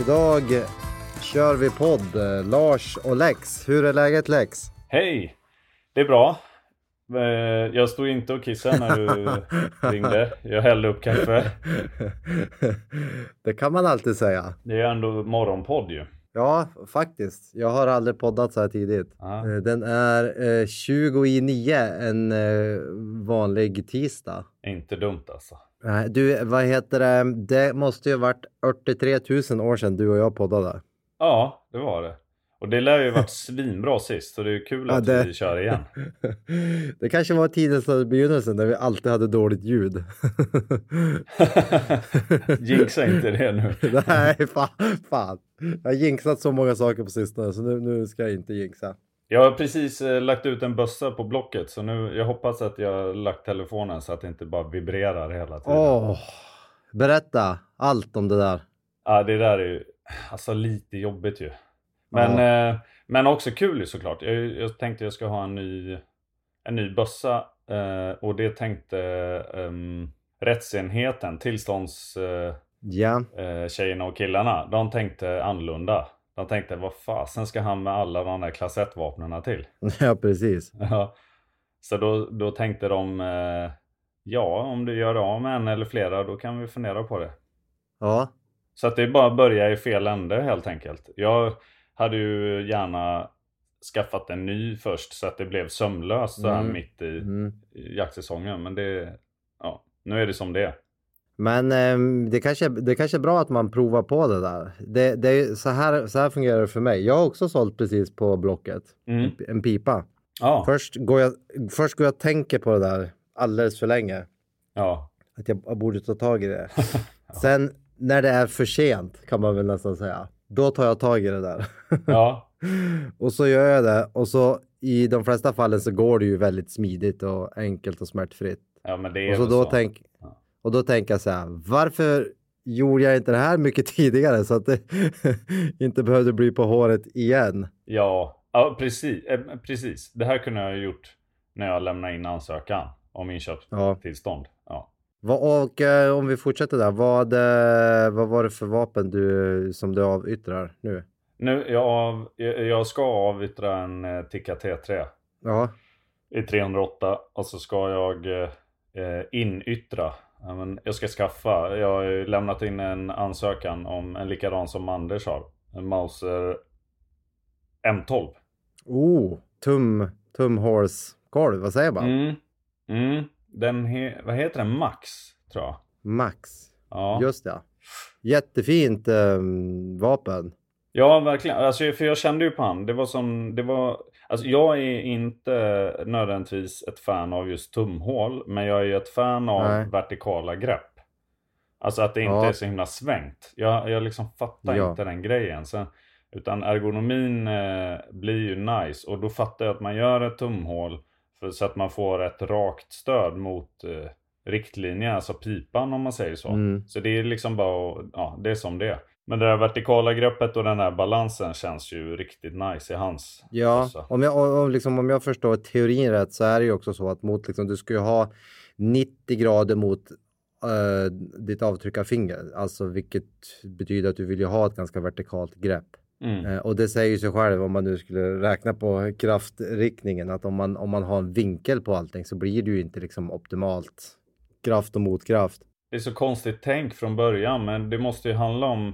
Idag kör vi podd, eh, Lars och Lex. Hur är läget Lex? Hej! Det är bra. Eh, Jag stod inte och kissade när du ringde. Jag hällde upp kaffe. Det kan man alltid säga. Det är ändå morgonpodd ju. Ja, faktiskt. Jag har aldrig poddat så här tidigt. Ja. Eh, Den är eh, 20 i 9 en eh, vanlig tisdag. Inte dumt alltså. Nej, Du, vad heter det? Det måste ju ha varit 43 000 år sedan du och jag poddade. Ja, det var det. Och det lär ju varit svinbra sist. Så det är kul Ja, att det- vi kör igen. Det kanske var tidens begynnelse när vi alltid hade dåligt ljud. Jinxa inte det nu. Nej, fan, fan. Jag har jinxat så många saker på sistone så nu, nu ska jag inte jinxa. Jag har precis eh, lagt ut en bössa på Blocket. Så nu, jag hoppas att jag har lagt telefonen så att det inte bara vibrerar hela tiden. Åh, berätta allt om det där. Ja, det där är ju alltså lite jobbigt ju. Men, eh, men också kul ju såklart. Jag, jag tänkte jag ska ha en ny, en ny bössa eh, och det tänkte um, rättsenheten, tillstånds eh, eh, tjejerna och killarna, de tänkte annorlunda. De tänkte vad fasen ska han med alla de där klass 1-vapnen till? ja precis. Ja. Så då, då tänkte de eh, ja, om du gör av med en eller flera då kan vi fundera på det. Ja, Så att det är bara att börja i fel ände helt enkelt. Jag hade ju gärna skaffat en ny först så att det blev sömlöst så här Mm. mitt i mm. jaktsäsongen. Men det, ja, nu är det som det är. Men ehm, det, kanske, det kanske är bra att man provar på det där. Det, det är, så, här, så här fungerar det för mig. Jag har också sålt precis på Blocket Mm. en pipa. Ja, Först går, jag, först går jag och tänker på det där alldeles för länge. ja, Att jag borde ta tag i det. Sen när det är för sent kan man väl nästan säga. Då tar jag tag i det där. ja, och så gör jag det och så i de flesta fallen så går det ju väldigt smidigt och enkelt och smärtfritt. ja, men det är Och så då, så. tänk, Ja. Och då tänker jag så här, varför gjorde jag inte det här mycket tidigare så att det inte behövde bli på håret igen? Ja, ja precis, eh, precis. Det här kunde jag ha gjort när jag lämnade in ansökan om inköpstillstånd. Ja. Vad- Och eh, om vi fortsätter där, vad, eh, vad var det för vapen du, som du avyttrar nu? Nu, jag, av, jag ska avyttra en Tikka T3 Ja, i 308 och så ska jag eh, inyttra. Ja, men jag ska skaffa, jag har ju lämnat in en ansökan om en likadan som Anders har. En Mauser M12. oh, tum, tumhålskolv, vad säger man? Mm. Mm. Den he, vad heter den? Max, tror jag. Max, Ja. just det. Jättefint eh, vapen. Ja, verkligen. Alltså, för jag kände ju på han. Det var som, det var... Alltså jag är inte nödvändigtvis ett fan av just tumhål. Men jag är ju ett fan av Nej. vertikala grepp. Alltså att det inte Ja. är så himla svängt. Jag, jag liksom fattar Ja. inte den grejen. Sen, utan ergonomin eh, blir ju nice. Och då fattar jag att man gör ett tumhål. För, så att man får ett rakt stöd mot eh, riktlinjen, alltså pipan om man säger så. Mm. Så det är liksom bara, att- ja det är som det är. Men det där vertikala greppet och den här balansen känns ju riktigt nice i hans Ja, om jag, om, liksom, om jag förstår teorin rätt så är det ju också så att mot, liksom, du ska ju ha 90 grader mot eh, ditt avtryckarfinger. Alltså vilket betyder att du vill ju ha ett ganska vertikalt grepp. Mm. Eh, Och det säger ju sig själv om man nu skulle räkna på kraftriktningen att om man, om man har en vinkel på allting så blir det ju inte liksom optimalt kraft och motkraft. Det är så konstigt tänk från början men det måste ju handla om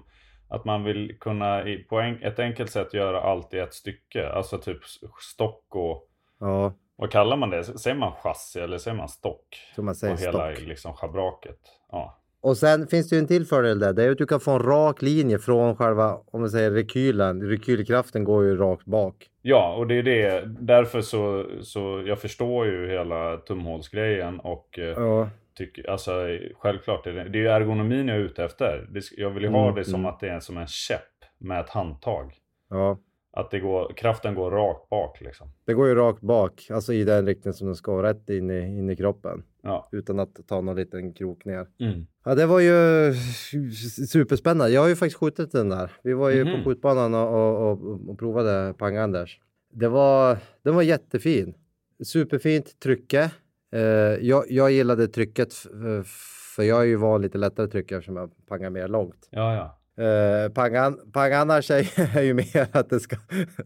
att man vill kunna i, på en, ett enkelt sätt göra allt i ett stycke. Alltså typ stock och Ja, vad kallar man det? Säger man chassi eller säger man stock? som man säger på hela stock. liksom schabraket. Ja. Och sen finns det ju en till fördel där. Det är att du kan få en rak linje från själva, om man säger rekylen. Rekylkraften går ju rakt bak. ja, och det är det. Därför så, så jag förstår ju hela tumhålsgrejen och eh, Ja, tycker, alltså självklart är det, det är ju ergonomin jag är ute efter. Jag vill ju ha Mm, det som mm. att det är som en käpp med ett handtag. ja. Att det går, kraften går rakt bak liksom. Det går ju rakt bak, alltså i den riktning som den ska, rätt in i, in i kroppen. Ja. Utan att ta någon liten krok ner. Mm. Ja, det var ju superspännande. Jag har ju faktiskt skjutit den där. Vi var ju Mhm. på skjutbanan och, och, och, och provade Pang-Anders. Det var, den var jättefin. Superfint trycke. Eh, jag, jag gillade trycket för jag är ju van lite lättare tryck eftersom jag pangar mer långt. Ja, ja. Eh, Pang-An- Pang-Annars är, är ju mer att det ska,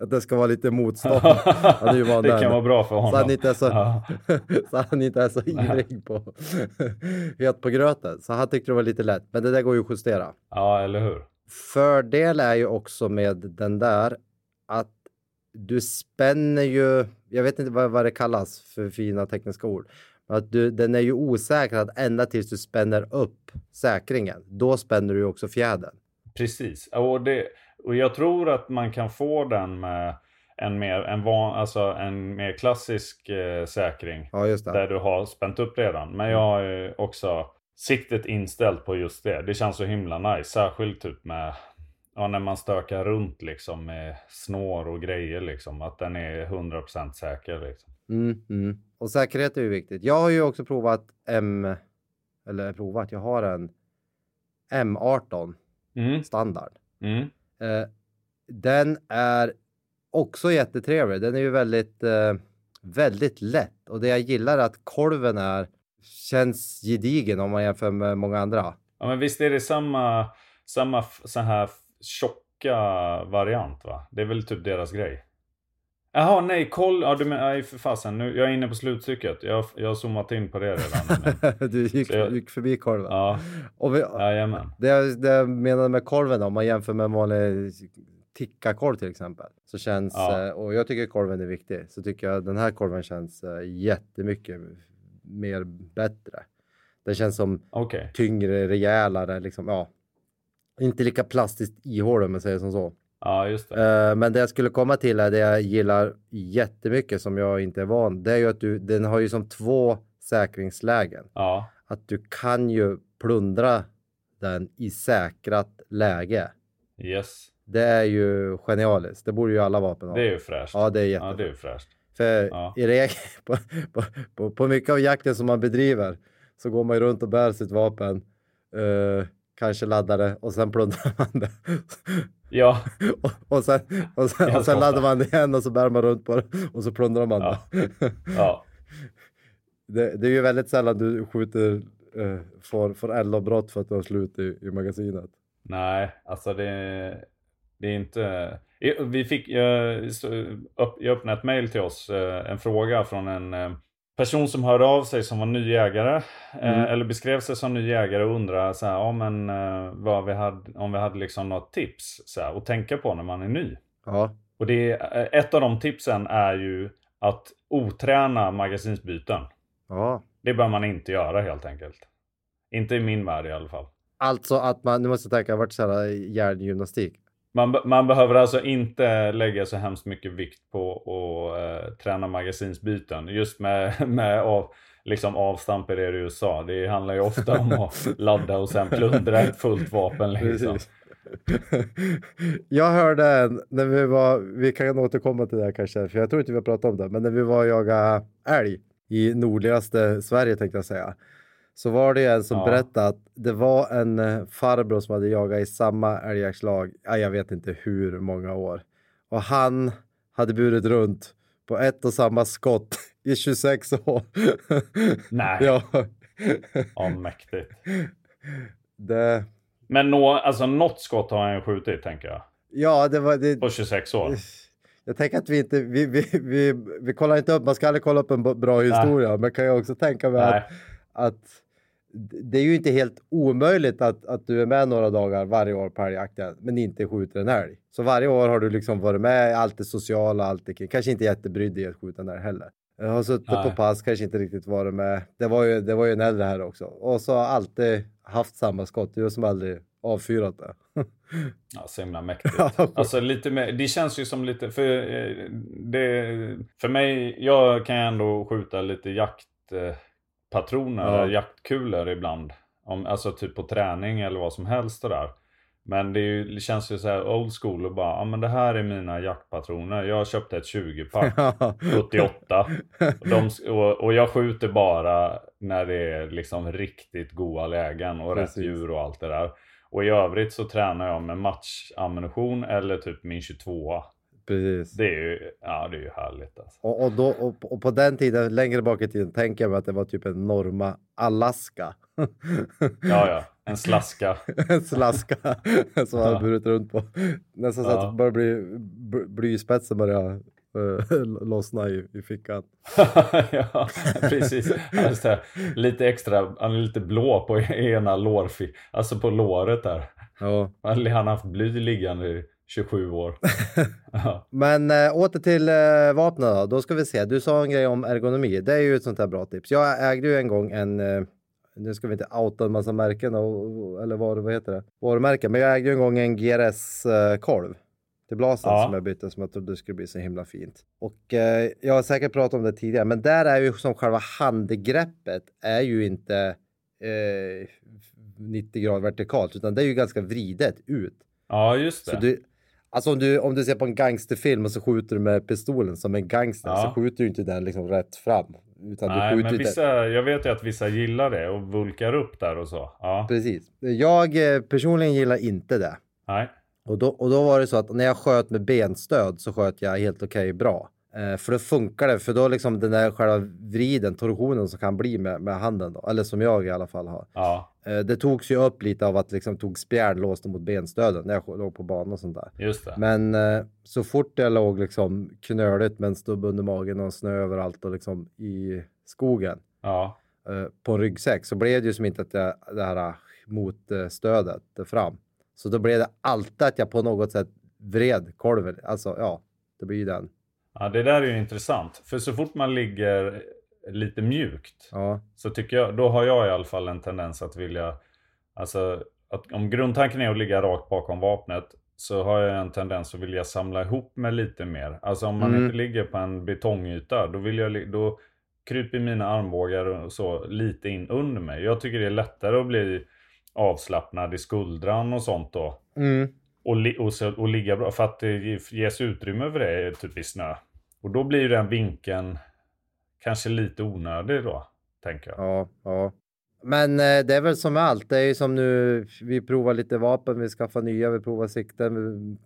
att det ska vara lite motstånd. Det kan vara bra för Så honom. han inte är så, Ja. så han inte är så ivrig på het på gröten. Så han tyckte det var lite lätt. Men det där går ju att justera. ja, eller hur? Fördel är ju också med den där att du spänner ju, jag vet inte vad, vad det kallas för fina tekniska ord, men att du, den är ju osäkrad ända tills du spänner upp säkringen. Då spänner du ju också fjädern. Precis. Och, det, och jag tror att man kan få den med en mer, en van, alltså en mer klassisk eh, säkring. Ja, just det. Där du har spänt upp redan. Men jag har ju också siktet inställt på just det. Det känns så himla nice. Särskilt typ med ja, när man stökar runt liksom med snår och grejer liksom. Att den är 100% säker liksom. Mm, mm. Och säkerhet är ju viktigt. Jag har ju också provat M, eller provat, jag har en M18 Mm, standard. mm. Eh, den är också jättetrevlig. Den är ju väldigt, eh, väldigt lätt och det jag gillar är att kolven är känns gedigen om man jämför med många andra. Ja men visst är det samma, samma så här tjocka variant va? Det är väl typ deras grej. Jaha nej, koll, ja du men, nej för fasen, nu, jag är inne på slutstycket. Jag, jag har zoomat in på det redan. du gick, jag- gick förbi kolven. ja, Och vi, jajamän. det, jag- det jag menade med kolven om man jämför med en vanlig tikkakorv till exempel. Så känns, Ja. eh, och jag tycker kolven är viktig, så tycker jag den här kolven känns eh, jättemycket mer bättre. Den känns som Okej. tyngre, rejälare, liksom, ja. Inte lika plastiskt ihålig om man säger som så. Ja just det. Eh, men det jag skulle komma till är det jag gillar jättemycket som jag inte är van. Det är ju att du, den har ju som två säkringslägen. Ja, Att du kan ju plundra den i säkrat läge. yes. Det är ju genialiskt. Det borde ju alla vapen ha. Det är ju fräscht. Ja, det är Ja, jättebra. det är ju fräscht. För Ja. i regel på, på, på, på mycket av jakten som man bedriver så går man ju runt och bär sitt vapen. eh, kanske laddar det och sen plundrar man det. Ja, och, och sen, och sen, och sen laddar man det igen och så bär man runt på det och så plundrar man Ja. det. ja. det. Det är ju väldigt sällan du skjuter, uh, får, får eldavbrott för att du har slut i, i magasinet. Nej, alltså det, det är inte... Vi fick, jag, upp- jag öppnade ett mail till oss, eh, en fråga från en eh, person som hörde av sig som var ny jägare. eh, Mm. Eller beskrev sig som ny jägare och undrade så här, ja, men, eh, vi hade, om vi hade liksom något tips så här, att tänka på när man är ny. Ja, Och det eh, ett av de tipsen är ju att oträna magasinsbyten. ja. Det bör man inte göra helt enkelt. Inte i min värld i alla fall. Alltså att man, nu måste jag tänka, varit så här hjärngymnastik. Man, man behöver alltså inte lägga så hemskt mycket vikt på att eh, träna magasinsbyten. Just med, med av, liksom avstamp i det du sa. Det handlar ju ofta om att ladda och sen plundra ett fullt vapen. Liksom. Jag hörde en, när vi var, vi kan återkomma till det här kanske, för jag tror inte vi har pratat om det, men när vi var och jagade älg i nordligaste Sverige tänkte jag säga, så var det en som Ja. berättade att det var en eh, farbror som hade jagat i samma älgjaktslag, ja, jag vet inte hur många år, och han hade burit runt på ett och samma skott i 26 år. Nej. ja. Ja, mäktigt. det, Men nå, alltså, något skott har han ju skjutit tänker jag. Ja, det var... Det, på 26 år. Jag tänker att vi inte, vi, vi, vi, vi kollar inte upp, man ska aldrig kolla upp en bra historia, Nej. men kan jag också tänka mig att, att det är ju inte helt omöjligt att, att du är med några dagar varje år på älgjakten, men inte skjuter en älg. Så varje år har du liksom varit med, allt det sociala, allt det kanske inte jättebrydd i att skjuta en älg heller. Jag har suttit Nej. på pass, kanske inte riktigt varit med. Det var ju, det var ju en äldre här också. Och så har alltid haft samma skott, du som aldrig avfyrat det. ja, så himla mäktigt. alltså lite mer, det känns ju som lite, för, eh, det, för mig, jag kan ändå skjuta lite jaktpatroner, ja. jaktkulor ibland. Om, alltså typ på träning eller vad som helst och där. Men det, ju, det, känns ju så här old school och bara, ja men det här är mina jaktpatroner. Jag köpte ett 20-pack 78. Och, de, och, och, jag skjuter bara när det är liksom riktigt goda lägen och Precis. rätt djur och allt det där. Och i övrigt så tränar jag med matchammunition eller typ min 22 Precis. Det är ju, ja, det är ju härligt. Alltså. Och, och, då, och, och, på den tiden, längre bak i tiden, tänker jag mig att det var typ en Norma Alaska. ja, ja. En slaska. en slaska som han ja. burit runt på. Nästan så att det börjar bli blyspetsen börjar uh, lossna i, i fickan. ja, precis. Alltså, lite extra, han är lite blå på ena lårfi, alltså på låret där. Ja. Han har haft bly liggande 27 år. ja. Men äh, åter till äh, vapnen då. Då ska vi se. Du sa en grej om ergonomi. Det är ju ett sånt här bra tips. Jag ägde ju en gång en äh, nu ska vi inte outa en massa märken och, eller vad, vad heter det? Varumärken. Men jag ägde ju en gång en GRS-kolv till blasen ja. som jag bytte som jag trodde skulle bli så himla fint. Och eh, jag har säkert pratat om det tidigare, men där är ju som själva handgreppet är ju inte eh, 90 grader vertikalt, utan det är ju ganska vridet ut. Ja, just det. Så du, alltså om du, om du ser på en gangsterfilm och så skjuter du med pistolen som en gangster ja. så skjuter du inte den liksom rätt fram. Utan Nej, men vissa, jag vet ju att vissa gillar det och vulkar upp där och så. Ja. Precis. Jag eh, personligen gillar inte det. Nej. Och då, och då var det så att när jag sköt med benstöd så sköt jag helt okej okay, bra. Eh, för då funkar det, för då liksom den där själva vriden, torsionen som kan bli med, med handen då, eller som jag i alla fall har. Ja. Eh, det togs ju upp lite av att liksom tog spjärn låste mot benstöden när jag låg på banan och sånt där. Just det. Men eh, så fort jag låg liksom knöligt med en stubb under magen och snö överallt och liksom i skogen ja. på en ryggsäck så blev det ju som inte att jag, det här motstödet fram. Så då blev det alltid att jag på något sätt vred kolven. Alltså ja, det blir ju den. Ja, det där är ju intressant. För så fort man ligger lite mjukt ja. så tycker jag, då har jag i alla fall en tendens att vilja, alltså att om grundtanken är att ligga rakt bakom vapnet så har jag en tendens att vilja samla ihop mig lite mer. Alltså om man mm. inte ligger på en betongyta, då, vill jag, då kryper mina armbågar och så lite in under mig. Jag tycker det är lättare att bli avslappnad i skuldran och sånt då. Mm. Och, li och, så, och ligga bra, för att det ges utrymme för det typ i snö. Och då blir den vinkeln kanske lite onödig då, tänker jag. Ja, ja. Men eh, det är väl som med allt. Det är ju som nu, vi provar lite vapen, vi skaffar nya, vi provar sikten, vi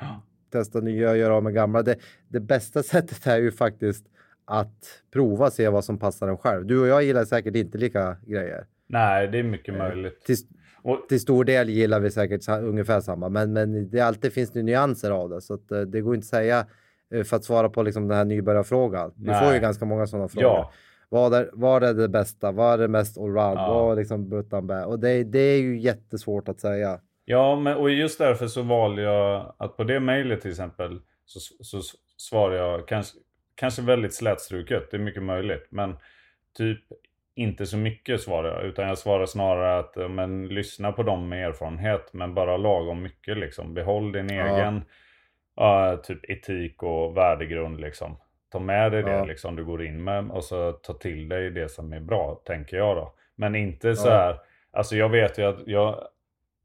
testar nya, gör av med gamla. Det, det bästa sättet är ju faktiskt att prova, se vad som passar en själv. Du och jag gillar säkert inte lika grejer. Nej, det är mycket eh, möjligt. Till, och, till stor del gillar vi säkert ungefär samma, men, men det alltid finns det nyanser av det, så att, eh, det går inte att säga för att svara på liksom den här nybörjarfrågan. Vi får ju ganska många sådana frågor. Ja. Vad, är, vad är det bästa? Vad är det mest allround? Ja. Vad är liksom buttan bä? Och det, det är ju jättesvårt att säga. Ja, men, och just därför så valde jag att på det mejlet till exempel så, så svarar jag kanske, kanske väldigt slätstruket, det är mycket möjligt. Men typ inte så mycket svarar jag, utan jag svarar snarare att men, lyssna på dem med erfarenhet, men bara lagom mycket liksom. Behåll din ja. egen uh, typ etik och värdegrund liksom. Ta med dig det ja. liksom du går in med och så ta till dig det som är bra, tänker jag då. Men inte så här, alltså jag vet ju att jag,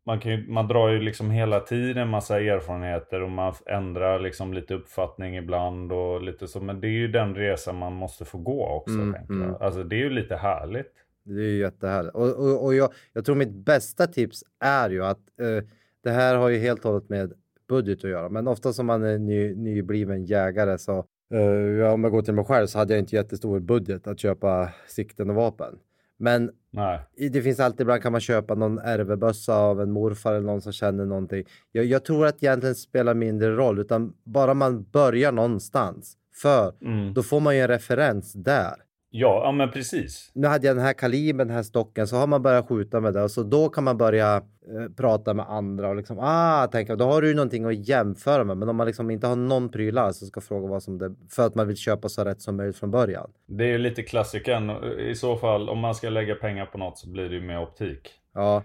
man, kan ju, man drar ju liksom hela tiden massa erfarenheter och man ändrar liksom lite uppfattning ibland och lite så. Men det är ju den resan man måste få gå också, mm, tänker mm. jag. Alltså det är ju lite härligt. Det är ju jättehärligt. Och, och, och jag, jag tror mitt bästa tips är ju att uh, det här har ju helt och hållet med budget att göra. Men ofta som man är ny, nybliven jägare så uh, om jag går till mig själv så hade jag inte jättestor budget att köpa sikten och vapen. Men Nej. det finns alltid, ibland kan man köpa någon ärvebössa av en morfar eller någon som känner någonting. Jag, jag tror att egentligen spelar mindre roll, utan bara man börjar någonstans. För Mm. då får man ju en referens där. Ja, ja, men precis. Nu hade jag den här kalibern, den här stocken, så har man börjat skjuta med det och så då kan man börja eh, prata med andra och liksom, ah, tänka, då har du ju någonting att jämföra med. Men om man liksom inte har någon pryl alls så ska fråga vad som det, för att man vill köpa så rätt som möjligt från början. Det är ju lite klassikern. I så fall, om man ska lägga pengar på något så blir det ju med optik. Ja,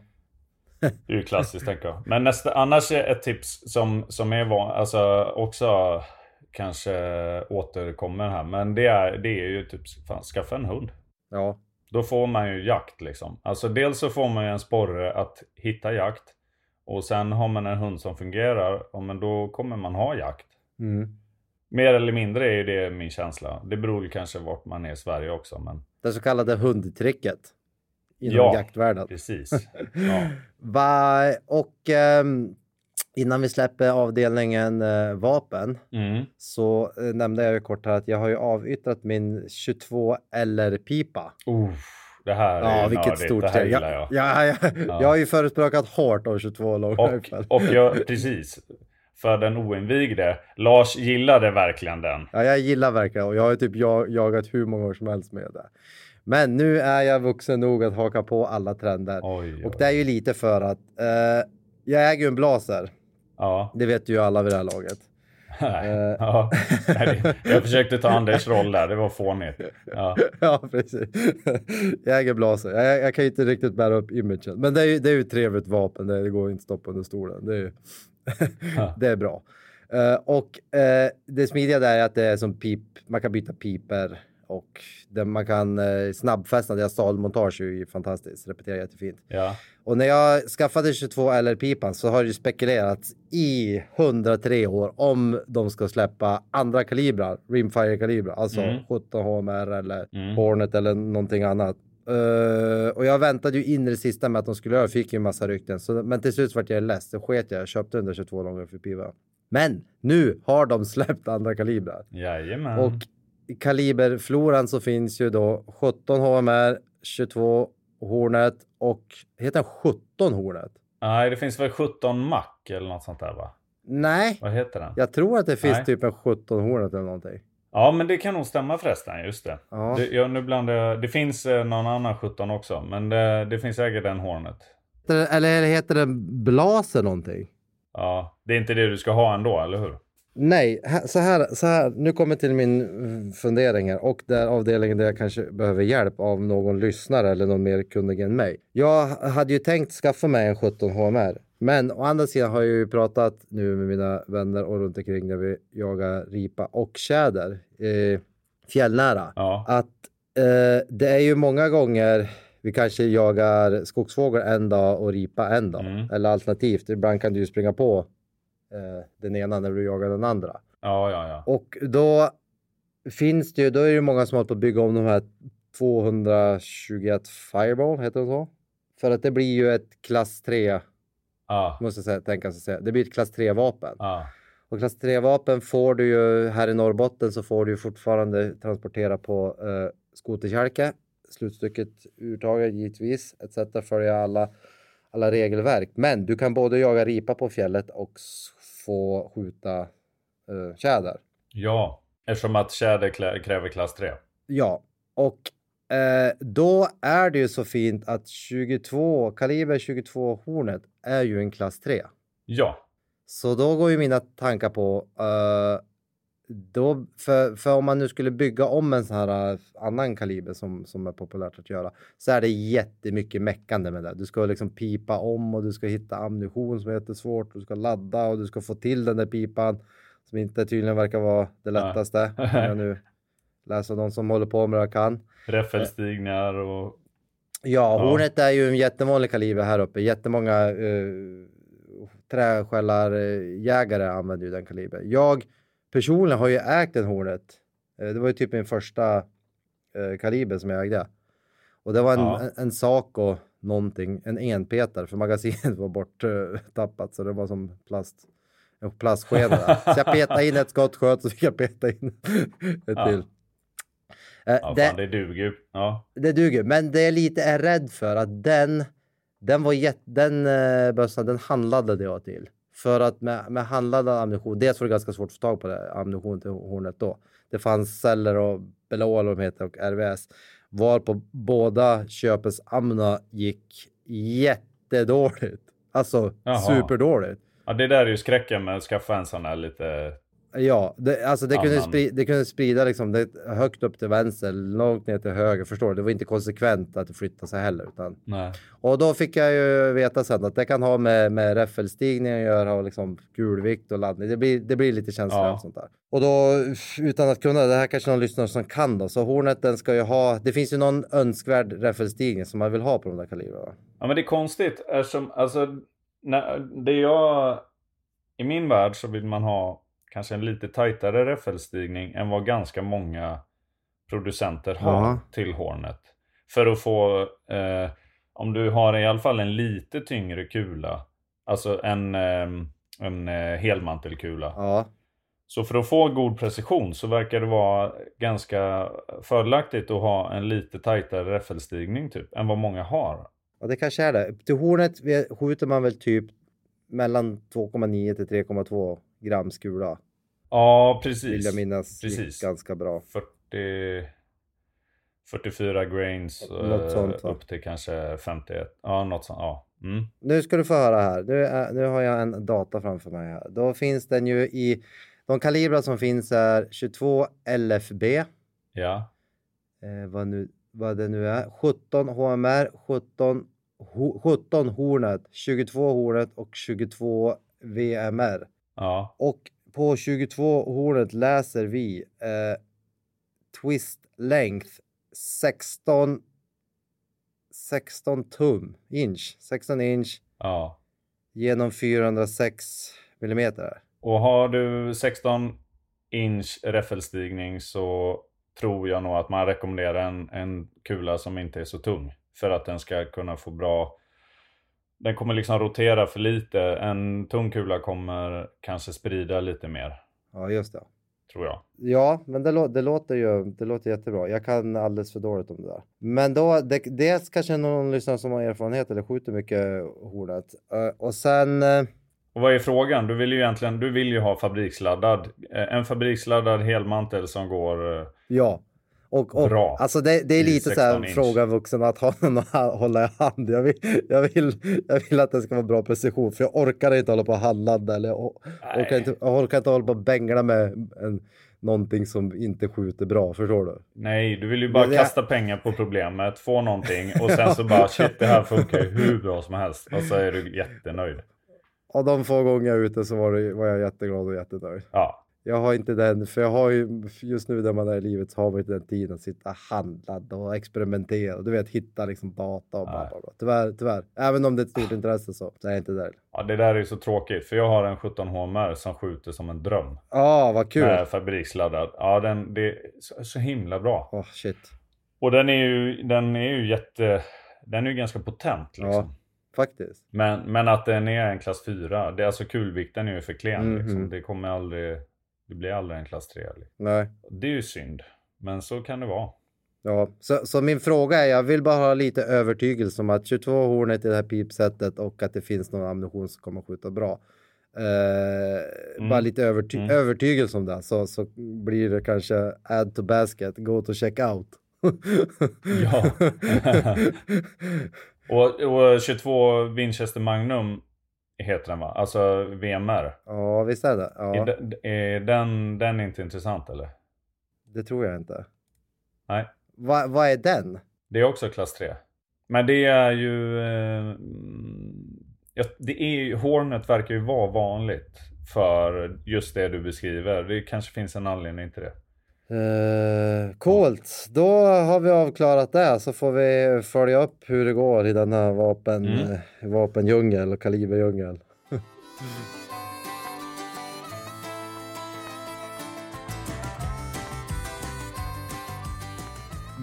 Det är ju klassiskt tänker jag. Men nästa, annars är ett tips som, som är van, alltså också kanske återkommer här. Men det är, det är ju typ, fan, skaffa en hund. ja, Då får man ju jakt liksom. Alltså dels så får man ju en sporre att hitta jakt. Och sen har man en hund som fungerar, ja, men då kommer man ha jakt. mm. Mer eller mindre är ju det min känsla. Det beror ju kanske vart man är i Sverige också, men det så kallade hundtricket inom Ja. jaktvärlden. precis. Ja. Va, och ehm, innan vi släpper avdelningen eh, vapen Mm. så eh, nämnde jag ju kort här att jag har ju avyttrat min 22 LR-pipa. Uh, det här är Ja, vilket nördigt. stort här steg. Jag, jag. jag, jag, jag har ju förespråkat hårt av 22 lång Och, rifle. och jag, precis. För den oinvigde. Lars gillade verkligen den. Ja, jag gillar verkligen och jag har ju typ jag, jagat hur många år som helst med det. Men nu är jag vuxen nog att haka på alla trender. Oj, oj. Och det är ju lite för att eh, jag äger ju en blaser. Ja. Det vet ju alla vid det här laget. Nej. Eh. ja. Nej, Jag försökte ta Anders roll där. Det var fånigt. Ja. ja, precis. Jag äger blaser. Jag, jag kan inte riktigt bära upp imagen. Men det är ju, det är ju ett trevligt vapen. Det, går inte att stoppa under stolen. Det är, ju- det är bra. Eh, och eh, det smidiga där är att det är som pip. Man kan byta piper och det, man kan uh, snabbfästa. Deras stadmontage är ju fantastiskt. Repeterar jättefint. ja. Och när jag skaffade 22 LR-pipan så har det ju spekulerats i 103 år om de ska släppa andra kalibrar, rimfire-kalibrar, alltså Mm. 17 HMR eller Mm. Hornet eller någonting annat. Eh, och jag väntade ju in i det sista med att de skulle göra, fick ju en massa rykten. Så, men till slut vart jag less, så sket jag, jag köpte den där 22 långa för piva. Men nu har de släppt andra kalibrar. Jajamän. Och kaliberfloran så finns ju då 17 HMR, 22 Hornet och heter den 17 Hornet? Nej, det finns väl 17 Mac eller något sånt där va? Nej, Vad heter den? Ja, jag tror att det finns Nej. typ en 17 Hornet eller någonting. men det kan nog stämma förresten. Just det. Ja. Det, ja, nu blandar jag. Det finns eh, någon annan 17 också. Men det, det finns säkert en Hornet. Eller heter den Blaser någonting? Ja, det är inte det du ska ha ändå, eller hur? Nej, så här, så här, nu kommer till min fundering här och där avdelningen där jag kanske behöver hjälp av någon lyssnare eller någon mer kunnig än mig. Jag hade ju tänkt skaffa mig en 17 HMR, men å andra sidan har jag ju pratat nu med mina vänner och runt omkring när vi jagar ripa och tjäder eh, fjällnära. Ja. Att eh, det är ju många gånger vi kanske jagar skogsfågel en dag och ripa en dag. Mm. Eller alternativt, ibland kan du ju springa på eh, den ena när du jagar den andra. Ja, ja, ja. Och då finns det ju, då är det ju många som håller på att bygga om de här 221 Fireball, heter det så? För att det blir ju ett klass 3, Ja, måste jag säga, tänka sig säga. Det blir ett klass 3-vapen. ja. Och klass 3-vapen får du ju, här i Norrbotten så får du ju fortfarande transportera på eh, skoterkälke. Slutstycket urtaget givetvis, etc. Följa alla, alla regelverk. Men du kan både jaga ripa på fjället och få skjuta eh, tjäder. ja. Eftersom att tjäder kräver klass 3. Ja, och eh, då är det ju så fint att 22, kaliber 22 hornet är ju en klass 3. Ja. Så då går ju mina tankar på, eh, då, för, för om man nu skulle bygga om en sån här eh, annan kaliber som, som är populärt att göra, så är det jättemycket meckande med det. Du ska liksom pipa om och du ska hitta ammunition som är jättesvårt, du ska ladda och du ska få till den där pipan som inte tydligen verkar vara det lättaste. Om jag nu läser någon som håller på med det kan. Räffelstigningar och... Ja, Ja. hornet är ju en jättevanlig kaliber här uppe. Jättemånga uh, träskällarjägare använder ju den kalibern. Jag personligen har ju ägt en hornet. Eh, det var ju typ min första uh, kaliber som jag ägde. Och det var en, Ja. en, en sak och någonting, en enpetare för magasinet var borttappat så det var som plast. En plastskena där. Så jag petade in ett skott, sköt och så fick jag peta in ett Ja. till. Eh, Ja, det, fan, det duger. Ja. det duger, men det är lite är rädd för att den, den var jätt, den uh, bössan, den handlade jag till. För att med, med handlad ammunition, dels var det ganska svårt att få tag på det, ammunition till hornet då. Det fanns celler och eller vad de heter och RVS. Var på båda köpes amna gick jättedåligt. Alltså Jaha. superdåligt. ja, det där är ju skräcken med att skaffa en sån här lite... Ja, det, alltså det kunde, sprida, det kunde sprida liksom det, högt upp till vänster, långt ner till höger. Förstår du? Det var inte konsekvent att det flyttade sig heller. Utan, Nej. och då fick jag ju veta sen att det kan ha med, med räffelstigning att göra och liksom kulvikt och laddning. Det blir, det blir lite känsligare Ja. och sånt där. Och då utan att kunna, det här kanske någon lyssnare som kan då. Så hornet den ska ju ha, det finns ju någon önskvärd räffelstigning som man vill ha på de där kalibrarna. Ja men det är konstigt eftersom, alltså, när, det jag... I min värld så vill man ha kanske en lite tajtare räffelstigning än vad ganska många producenter har Jaha. till Hornet. För att få, eh, om du har i alla fall en lite tyngre kula, alltså en, eh, en eh, helmantelkula. Ja, Så för att få god precision så verkar det vara ganska fördelaktigt att ha en lite tajtare räffelstigning typ, än vad många har. och det kanske är det. Till hornet skjuter man väl typ mellan 2,9 till 3,2 grams kula. Ja, precis. Vill jag minnas Precis. ganska bra. 40, 44 grains Något eh, sånt, va? upp till kanske 51. Ja, något sånt. Ja. Mm. Nu ska du få höra här. Nu, är, nu har jag en data framför mig här. Då finns den ju i de kalibrar som finns är 22 LFB. ja. Eh, vad, nu, vad det nu är. 17 HMR, 17, ho, 17 Hornet, 22 Hornet och 22 VMR. Ja. Och på 22 Hornet läser vi eh, twist length 16 16 tum, inch, 16 inch Ja. genom 406 millimeter. Och har du 16 inch räffelstigning så tror jag nog att man rekommenderar en, en kula som inte är så tung. För att den ska kunna få bra... Den kommer liksom rotera för lite. En tung kula kommer kanske sprida lite mer. Ja, just det. Tror jag. Ja, men det, lå- det låter ju det låter jättebra. Jag kan alldeles för dåligt om det där. Men då, det, dels kanske någon lyssnare som har erfarenhet eller skjuter mycket hornet. Eh, och sen, Och vad är frågan? Du vill ju egentligen du vill ju ha fabriksladdad. eh, En fabriksladdad helmantel som går... eh, ja. Och, och Bra. alltså det, det är lite så här 16 inch. fråga vuxen att ha någon att hålla i hand. Jag vill, jag, vill, jag vill att det ska vara bra precision för jag orkar inte hålla på och handladda eller jag orkar inte, jag orkar inte hålla på och bängla med en, någonting som inte skjuter bra. Förstår du? Nej, du vill ju bara Det- kasta pengar på problemet, få någonting och sen så bara shit det här funkar ju hur bra som helst. Och så är du jättenöjd. Och de få gånger jag ute så var, det, var jag jätteglad och jättenöjd. Ja, Jag har inte den, för jag har ju just nu där man är i livet så har man inte den tiden att sitta och handla och experimentera. Du vet, hitta liksom data och bla bla bla. Tyvärr, tyvärr. Även om det är ett stort intresse så, så är jag inte där. ja, det där är ju så tråkigt för jag har en 17 HMR som skjuter som en dröm. Ja, vad kul. Med fabriksladdad. Ja, den, det är så, så himla bra. Åh, shit. Och den är ju, den är ju jätte... Den är ju ganska potent liksom. Ja. Faktiskt. Men, men att den är en klass 4, det är alltså kulvikten är ju för klen Mhm. liksom. Det kommer aldrig... Det blir aldrig en klass 3. Liksom. Nej. Det är ju synd. Men så kan det vara. Ja, så, så min fråga är, jag vill bara ha lite övertygelse om att 22 hornet i det här pipsättet och att det finns någon ammunition som kommer att skjuta bra. Eh, Mm. Bara lite överty Mm. övertygelse om det, så, så blir det kanske add to basket, go to check out. Ja. Och, och 22 Winchester Magnum heter den va? Alltså VMR. ja, visst är det. Är, Ja, den, är den, den är inte intressant eller? det tror jag inte. Nej. Va, vad är den? Det är också klass 3. Men det är ju... Eh, mm, det är, ju- Hornet verkar ju vara vanligt för just det du beskriver. Det kanske finns en anledning till det. Uh, coolt, då har vi avklarat det så får vi följa upp hur det går i denna vapen, Mm. eh, vapendjungel och kaliberdjungel.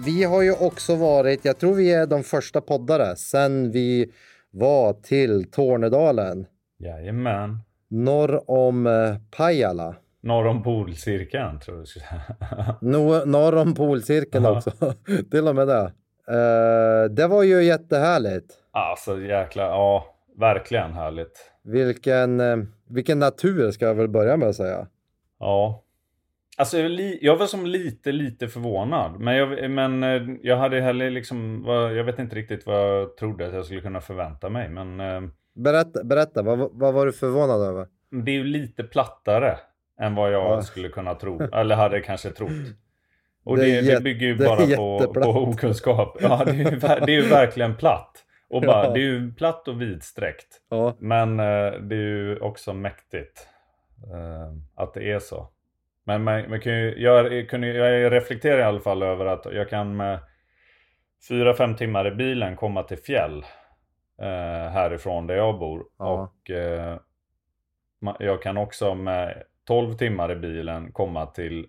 Vi har ju också varit, jag tror vi är de första poddare sen vi var till Tornedalen Jajamän. norr om eh, Pajala. Norr om polcirkeln tror jag du skulle säga. Nor- norr om polcirkeln Ja. också. Till och med det. Eh, det var ju jättehärligt. Alltså jäkla, ja, verkligen härligt. Vilken, eh, vilken natur ska jag väl börja med att säga. Ja. Alltså jag, li- jag var som lite, lite förvånad. Men jag, men eh, jag hade heller liksom, jag vet inte riktigt vad jag trodde att jag skulle kunna förvänta mig. Men eh, Berätta, berätta vad, vad var du förvånad över? det är ju lite plattare än vad jag Ja. skulle kunna tro. Eller hade kanske trott. Och Det det, det, bygger ju bara på, på okunskap. Ja, det är, det är ju verkligen platt. Och bara, Ja. Det är ju platt och vidsträckt. Ja, Men eh, det är ju också mäktigt eh, att det är så. Men man, man kan ju, jag, kunde, jag reflekterar i alla fall över att jag kan med 4-5 timmar i bilen komma till fjäll eh, härifrån där jag bor. Ja. Och eh, ma- jag kan också med 12 timmar i bilen komma till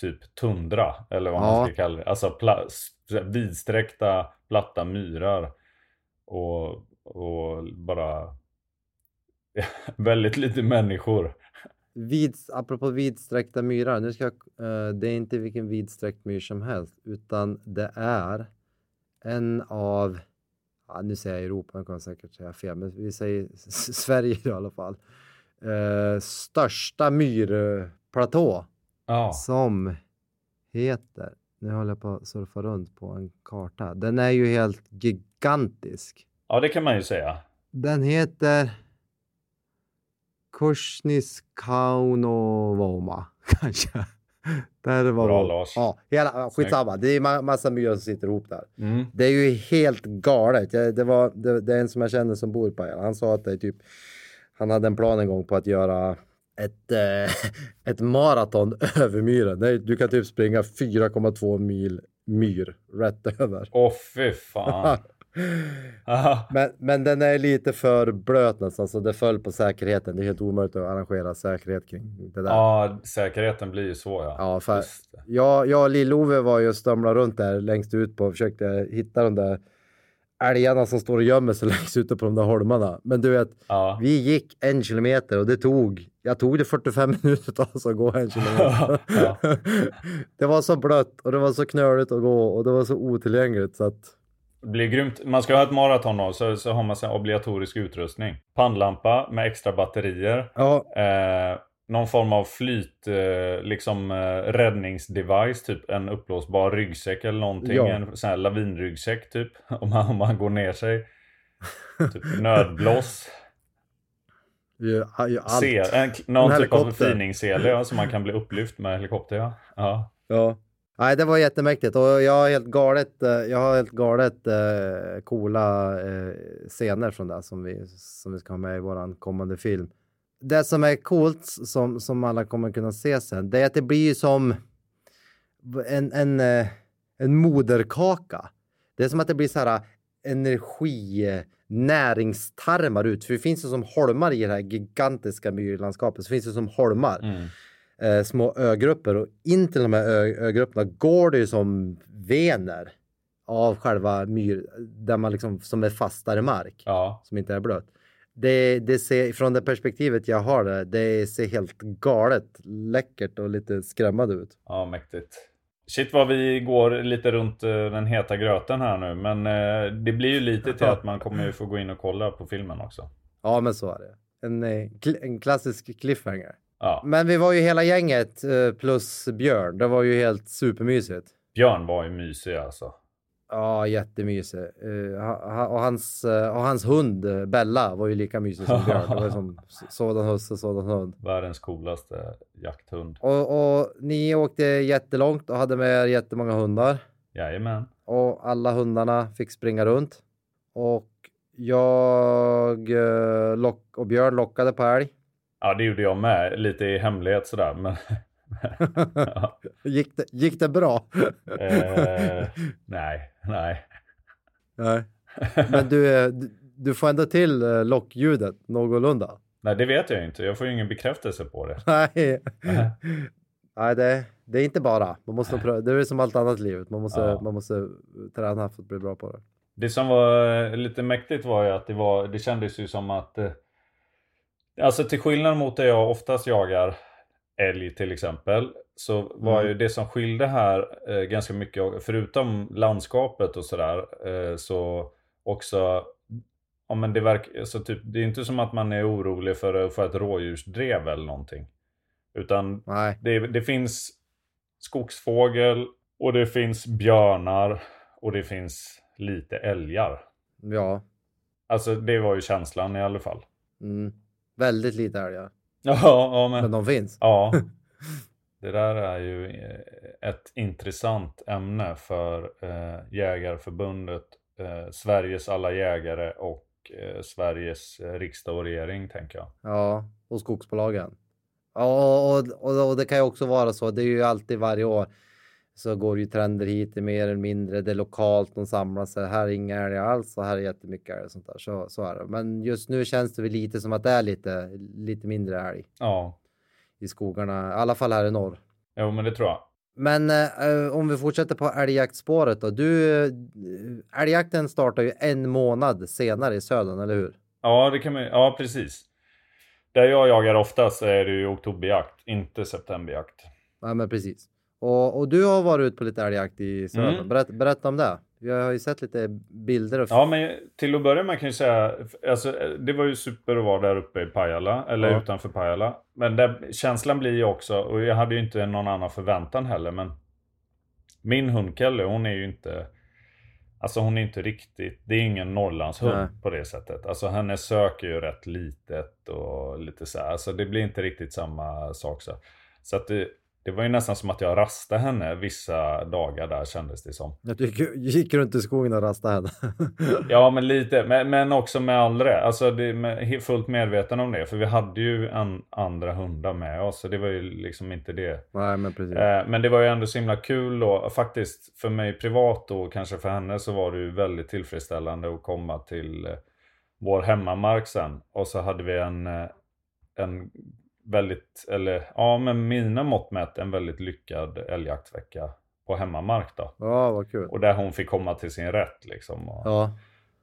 typ tundra eller vad Ja. man ska kalla det. Alltså pla- vidsträckta platta myrar. Och, och bara väldigt lite människor. vid, apropå vidsträckta myrar. Nu ska jag, eh, det är inte vilken vidsträckt myr som helst, utan det är en av, ja, nu säger jag Europa, jag kommer säkert säga fel, men vi säger Sverige i alla fall, eh, största myrplatå Ja, som heter, nu håller jag på att surfa runt på en karta, den är ju helt gigantisk. ja det kan man ju säga. Den heter Kushniskaunovoma kanske. Där var Bra, Lars. Ja, hela, skitsamma. Det är ma- massa myrar som sitter ihop där. Mm. Det är ju helt galet. Jag, det, var, det, det är en som jag känner som bor i Pajala. Han sa att det är typ, han hade en plan en gång på att göra ett, eh, ett maraton över myren. Är- Du kan typ springa 4,2 mil myr rätt över. Åh fy fan. Men, men den är lite för blöt nästan så det föll på säkerheten. Det är helt omöjligt att arrangera säkerhet kring det där. ja, säkerheten blir ju så ja. Ja, för jag, jag och Lill-Ove var ju och stumlade runt där längst ut på och försökte hitta de där älgarna som står och gömmer sig längst ute på de där holmarna. Men du vet, Ja. vi gick en kilometer och det tog, jag tog det 45 minuter att alltså gå en kilometer. Ja. det var så blött och det var så knöligt att gå och det var så otillgängligt så att Det blir grymt. Man ska ha ett maraton då, så, så har man här obligatorisk utrustning. Pannlampa med extra batterier. ja, Eh, någon form av flyt, eh, liksom eh, räddningsdevice, typ en uppblåsbar ryggsäck eller någonting. Ja. En sån här lavinryggsäck typ, om man, om man går ner sig. Typ nödblås. Se, en, någon En typ av förfiningssele ja, så man kan bli upplyft med helikopter. Ja. Ja. Ja. Nej, det var jättemäktigt och jag har helt galet, eh, jag har helt galet eh, coola eh, scener från det som vi, som vi ska ha med i våran kommande film. Det som är coolt som, som alla kommer kunna se sen, det är att det blir som en, en, eh, en moderkaka. Det är som att det blir så här energi, eh, näringstarmar ut. För det finns ju som holmar i det här gigantiska myrlandskapet. Så finns det som holmar Mm. eh, små ögrupper och in till de här ö, ögrupperna går det ju som vener av själva myr, där man liksom, som är fastare mark, ja. som inte är blöt. Det, det ser, från det perspektivet jag har det, det ser helt galet läckert och lite skrämmande ut. Ja, mäktigt. Shit vad vi går lite runt eh, den heta gröten här nu. Men eh, det blir ju lite till att man kommer ju få gå in och kolla på filmen också. Ja, men så är det. En, eh, en klassisk cliffhanger. Ja, Men vi var ju hela gänget plus Björn. Det var ju helt supermysigt. Björn var ju mysig alltså. Ja, jättemysig. Uh, och, hans, eh, och hans hund eh, Bella var ju lika mysig som Björn. Det var som sådan husse, sådan hund. Världens coolaste jakthund. Och, och ni åkte jättelångt och hade med er jättemånga hundar. Jajamän. Och alla hundarna fick springa runt. Och jag lock, och Björn lockade på älg. Ja, det gjorde jag med. Lite i hemlighet sådär. Men... ja. gick, det, gick det bra? eh, nej, nej. Nej. Men du, eh, du, får ändå till eh, lockljudet någorlunda. Nej, det vet jag inte. Jag får ju ingen bekräftelse på det. Nej, Nej det, det är inte bara. Man måste pröva. Det är som allt annat i livet. Man måste, Ja. man måste träna för att bli bra på det. Det som var eh, lite mäktigt var ju att det, var, det kändes ju som att... Alltså till skillnad mot det jag oftast jagar älg till exempel. Så var Mm. ju det som skilde här eh, ganska mycket, förutom landskapet och sådär, eh, så också Ja men det verkar, så typ, det är inte som att man är orolig för att få ett rådjursdrev eller någonting. Utan det, det finns skogsfågel och det finns björnar och det finns lite älgar. Ja. Alltså det var ju känslan i alla fall. Mm. Väldigt lite älgar. Ja, ja men... Men de finns. Ja. Det där är ju eh, ett intressant ämne för eh, Jägarförbundet, eh, Sveriges alla jägare och eh, Sveriges riksdag och regering tänker jag. Ja, och skogsbolagen. Ja, och, och, och det kan ju också vara så. Det är ju alltid varje år så går det ju trender hit i mer eller mindre. Det är lokalt, de samlar sig. Här är inga älgar alls och här är jättemycket älg och sånt där. Så, så är det. Men just nu känns det väl lite som att det är lite, lite mindre älg Ja, i skogarna. I alla fall här i norr. jo men det tror jag. Men eh, om vi fortsätter på älgjaktspåret då. Du, älgjakten startar ju en månad senare i södern, eller hur? Ja, det kan man, ja precis. Där jag jagar oftast är det ju oktoberjakt, inte septemberjakt. Ja, men precis. Och, och du har varit ute på lite älgjakt i södern. Mm. Berätta, berätta om det. Jag har ju sett lite bilder. Och Ja, men till att börja med kan jag säga, alltså, det var ju super att vara där uppe i Pajala, eller Ja. utanför Pajala. Men där, känslan blir ju också, och jag hade ju inte någon annan förväntan heller, men min hund Kelly, hon är ju inte, alltså hon är inte riktigt, det är ingen Norrlandshund Nej. på det sättet. Alltså hennes sök är ju rätt litet och lite så här, alltså det blir inte riktigt samma sak så. Så att det, det var ju nästan som att jag rastade henne vissa dagar där kändes det som. Jag gick, gick runt i skogen och rastade henne. Ja, men lite. Men, men också med all rätt. Alltså, det, med, fullt medveten om det. För vi hade ju en, andra hundar med oss. Så det var ju liksom inte det. Nej, men precis. Eh, men det var ju ändå så himla kul och faktiskt för mig privat och kanske för henne så var det ju väldigt tillfredsställande att komma till eh, vår hemmamark sen. Och så hade vi en, eh, en väldigt, eller ja med mina mått mätt en väldigt lyckad älgjaktvecka på hemmamark då. Ja, vad kul. Och där hon fick komma till sin rätt liksom. Och, Ja,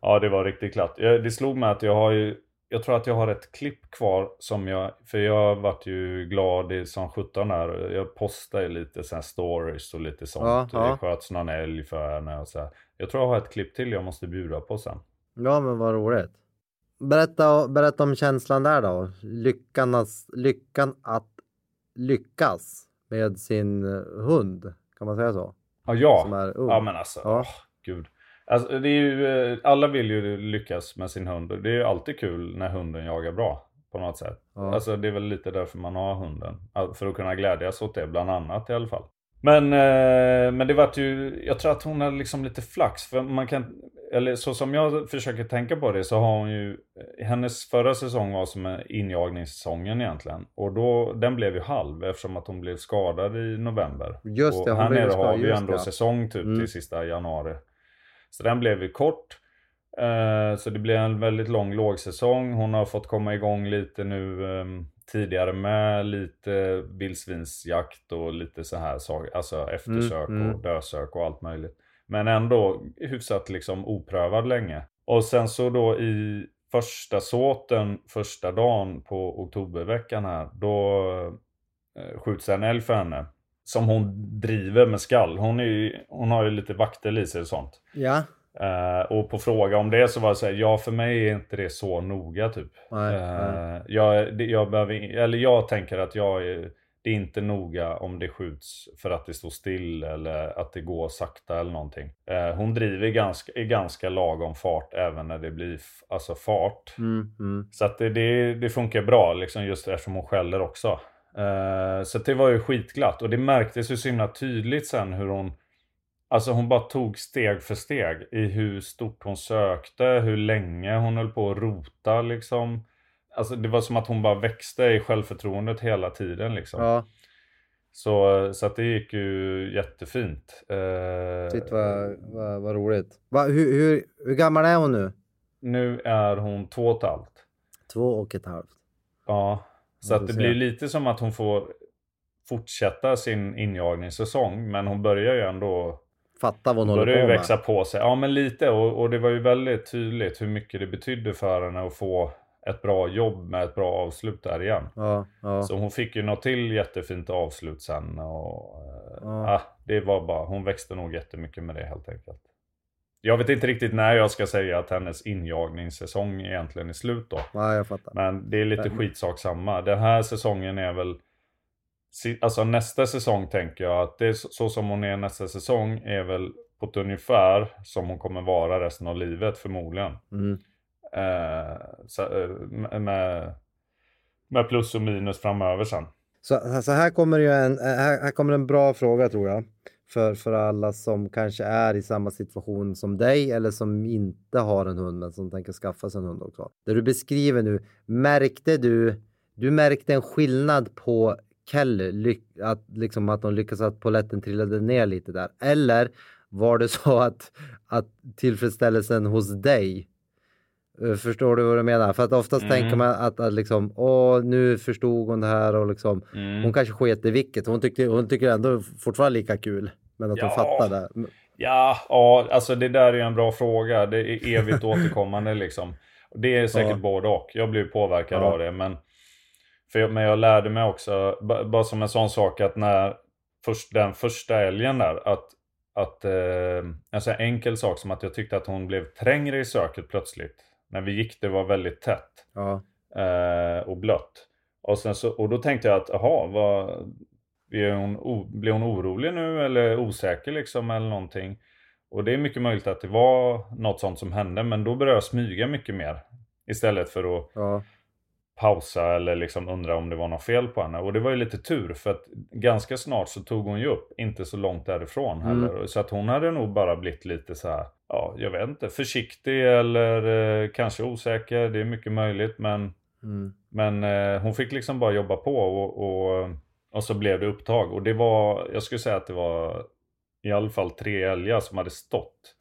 Ja, det var riktigt glatt. Jag, det slog mig att jag har ju, jag tror att jag har ett klipp kvar som jag, för jag vart ju glad i, som 17 här. Jag postade lite här stories och lite sånt. Ja, ja. Det sköts någon älg för henne och så här. Jag tror jag har ett klipp till jag måste bjuda på sen. ja men vad roligt. Berätta, berätta om känslan där då. Lyckan, lyckan att lyckas med sin eh, hund. Kan man säga så? Ja, ja. Ja men alltså, Ja. åh, gud. Alltså, det är ju, eh, alla vill ju lyckas med sin hund. Det är ju alltid kul när hunden jagar bra. På något sätt. Ja. Alltså det är väl lite därför man har hunden. För att kunna glädjas åt det bland annat i alla fall. Men, eh, men det vart ju, jag tror att hon hade liksom lite flax. För man kan, eller så som jag försöker tänka på det så har hon ju, hennes förra säsong var som injagningssäsongen egentligen. Och då, den blev ju halv eftersom att hon blev skadad i november. Just det, och hon här blev nere skadad, har vi ju ändå det. säsong typ Mm. till sista januari. Så den blev ju kort. Eh, Så det blir en väldigt lång lågsäsong. Hon har fått komma igång lite nu ehm, tidigare med lite vildsvinsjakt och lite så här saker. Alltså eftersök Mm, mm. och dösök och allt möjligt. Men ändå hyfsat liksom oprövad länge. Och sen så då i första såten, första dagen på oktoberveckan här, då eh, skjuts en älg för henne. Som hon driver med skall. Hon, är ju, hon har ju lite vakter i sig och sånt. Ja, Eh, och på fråga om det så var det så här, ja för mig är inte det så noga typ. nej, Eh, nej. jag, jag, behöver, eller jag tänker att jag är, det är inte noga om det skjuts för att det står still eller att det går sakta eller någonting. Eh, hon driver ganska, i ganska lagom fart även när det blir alltså fart. Mm, mm. Så att det, det, det funkar bra liksom just eftersom hon skäller också. Så det var ju skitglatt och det märktes ju så himla tydligt sen hur hon Alltså hon bara tog steg för steg i hur stort hon sökte, hur länge hon höll på att rota liksom. Alltså det var som att hon bara växte i självförtroendet hela tiden liksom. Ja, Så, så att det gick ju jättefint. Eh, shit vad, vad, vad roligt. Va, hur, hur, hur gammal är hon nu? Nu är hon två och ett halvt. Två och ett halvt. Ja, så att det blir lite som att hon får fortsätta sin injagningssäsong. Men hon börjar ju ändå Fatta vad hon håller på med. växa på sig. Ja, men lite. Och, och det var ju väldigt tydligt hur mycket det betydde för henne att få ett bra jobb med ett bra avslut där igen. Ja, ja. Så hon fick ju något till jättefint avslut sen och eh, Ja. ah, det var bara, hon växte nog jättemycket med det helt enkelt. Jag vet inte riktigt när jag ska säga att hennes injagningssäsong egentligen är slut då. ja, jag fattar. Men det är lite skitsak samma. Den här säsongen är väl... Alltså nästa säsong tänker jag att det är så som hon är nästa säsong är väl på ett ungefär som hon kommer vara resten av livet förmodligen. Mm. Eh, så, eh, med, med plus och minus framöver sen. Så, så här kommer ju en, här, här kommer en bra fråga tror jag. För, för alla som kanske är i samma situation som dig eller som inte har en hund men som tänker skaffa sig en hund också. Det du beskriver nu, märkte du, du märkte en skillnad på Lyck, att, liksom att de lyckades att poletten trillade ner lite där? Eller var det så att, att tillfredsställelsen hos dig Eh, Förstår du vad jag menar? För att oftast Mm. tänker man att, att liksom, åh, nu förstod hon det här och liksom, Mm. hon kanske sket i vilket. Hon tycker, hon tycker ändå fortfarande lika kul. Men att hon Ja. det. Mm, Ja, ja, alltså det där är en bra fråga. Det är evigt återkommande liksom. Det är säkert Ja. både och. Jag blir påverkad Ja. av det. Men, för jag, men jag lärde mig också, ba- bara som en sån sak att när först, den första älgen där, att, att eh, en sån enkel sak som att jag tyckte att hon blev trängre i söket plötsligt. När vi gick, det var väldigt tätt Ja, eh, och blött. Och, sen så, och då tänkte jag att, jaha, vad, är hon, o, blir hon orolig nu eller osäker liksom eller någonting? Och det är mycket möjligt att det var något sånt som hände, men då började jag smyga mycket mer. Istället för att ja, pausa eller liksom undra om det var något fel på henne. Och det var ju lite tur för att ganska snart så tog hon ju upp, inte så långt därifrån heller. Så att hon hade nog bara blivit lite så här, ja jag vet inte, försiktig eller eh, kanske osäker. Det är mycket möjligt men mm, men eh, hon fick liksom bara jobba på och, och, och så blev det upptag. Och det var, jag skulle säga att det var i alla fall tre älgar som hade stått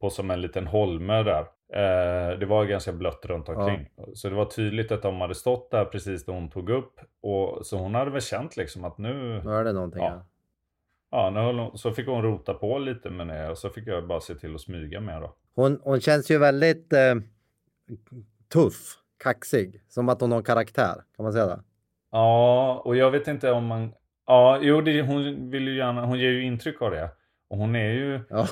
på som en liten holme där. Eh, det var ganska blött runt omkring. Så det var tydligt att de hade stått där precis då hon tog upp. Och, så hon hade väl känt liksom att nu, Nu är det någonting. Ja. ja, nu hon, så fick hon rota på lite med det och så fick jag bara se till att smyga med då. Hon, hon känns ju väldigt eh, tuff, kaxig. Som att hon har karaktär. Kan man säga det? Ja, och jag vet inte om man... Ja, jo, det, hon vill ju gärna... Hon ger ju intryck av det. Och hon är ju... Ja,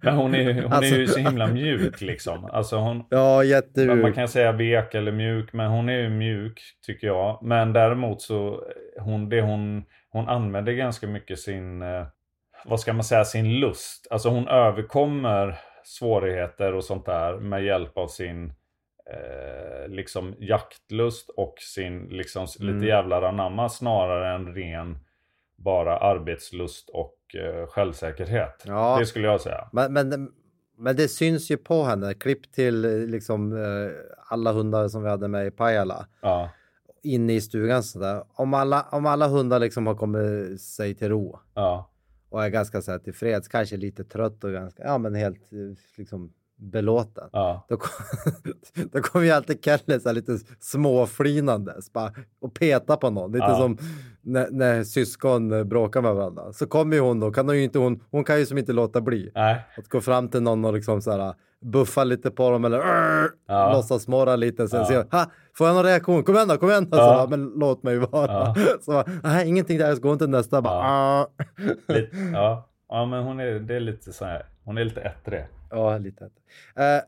Men hon är, hon Alltså- är ju så himla mjuk liksom. Alltså hon... ja Man jättemjuk. kan säga vek eller mjuk, men hon är ju mjuk tycker jag. Men däremot så, hon, det hon, hon använder ganska mycket sin, eh, vad ska man säga, sin lust. Alltså hon överkommer svårigheter och sånt där med hjälp av sin eh, liksom jaktlust och sin liksom Mm. lite jävlar anamma snarare än ren bara arbetslust och eh, självsäkerhet. Ja. Det skulle jag säga. Men, men, men det syns ju på henne. Klipp till eh, liksom eh, alla hundar som vi hade med i Pajala. Ja, Inne i stugan sådär. Om alla, om alla hundar liksom har kommit sig till ro ja, och är ganska så här tillfreds, kanske lite trött och ganska, ja men helt liksom belåten. ja. Då, kom, då kommer ju alltid Kelle så lite småflinandes bara, och peta på någon. Lite Ja. som när, när syskon bråkar med varandra. Så kommer ju hon då, kan hon, ju inte, hon, hon kan ju som inte låta bli. Nej. Att gå fram till någon och liksom så här buffa lite på dem eller! Ja. låtsas morra lite. Sen Ja. säger ha, får jag någon reaktion? Kom igen då, kom igen då! Så, Ja. bara, men låt mig vara. Ja. Så nej, ingenting där, jag går inte till nästa. Bara, "Ah." Lite, ja. ja, men hon är, det är lite så här, hon är lite ettrig. Ja, lite. Eh,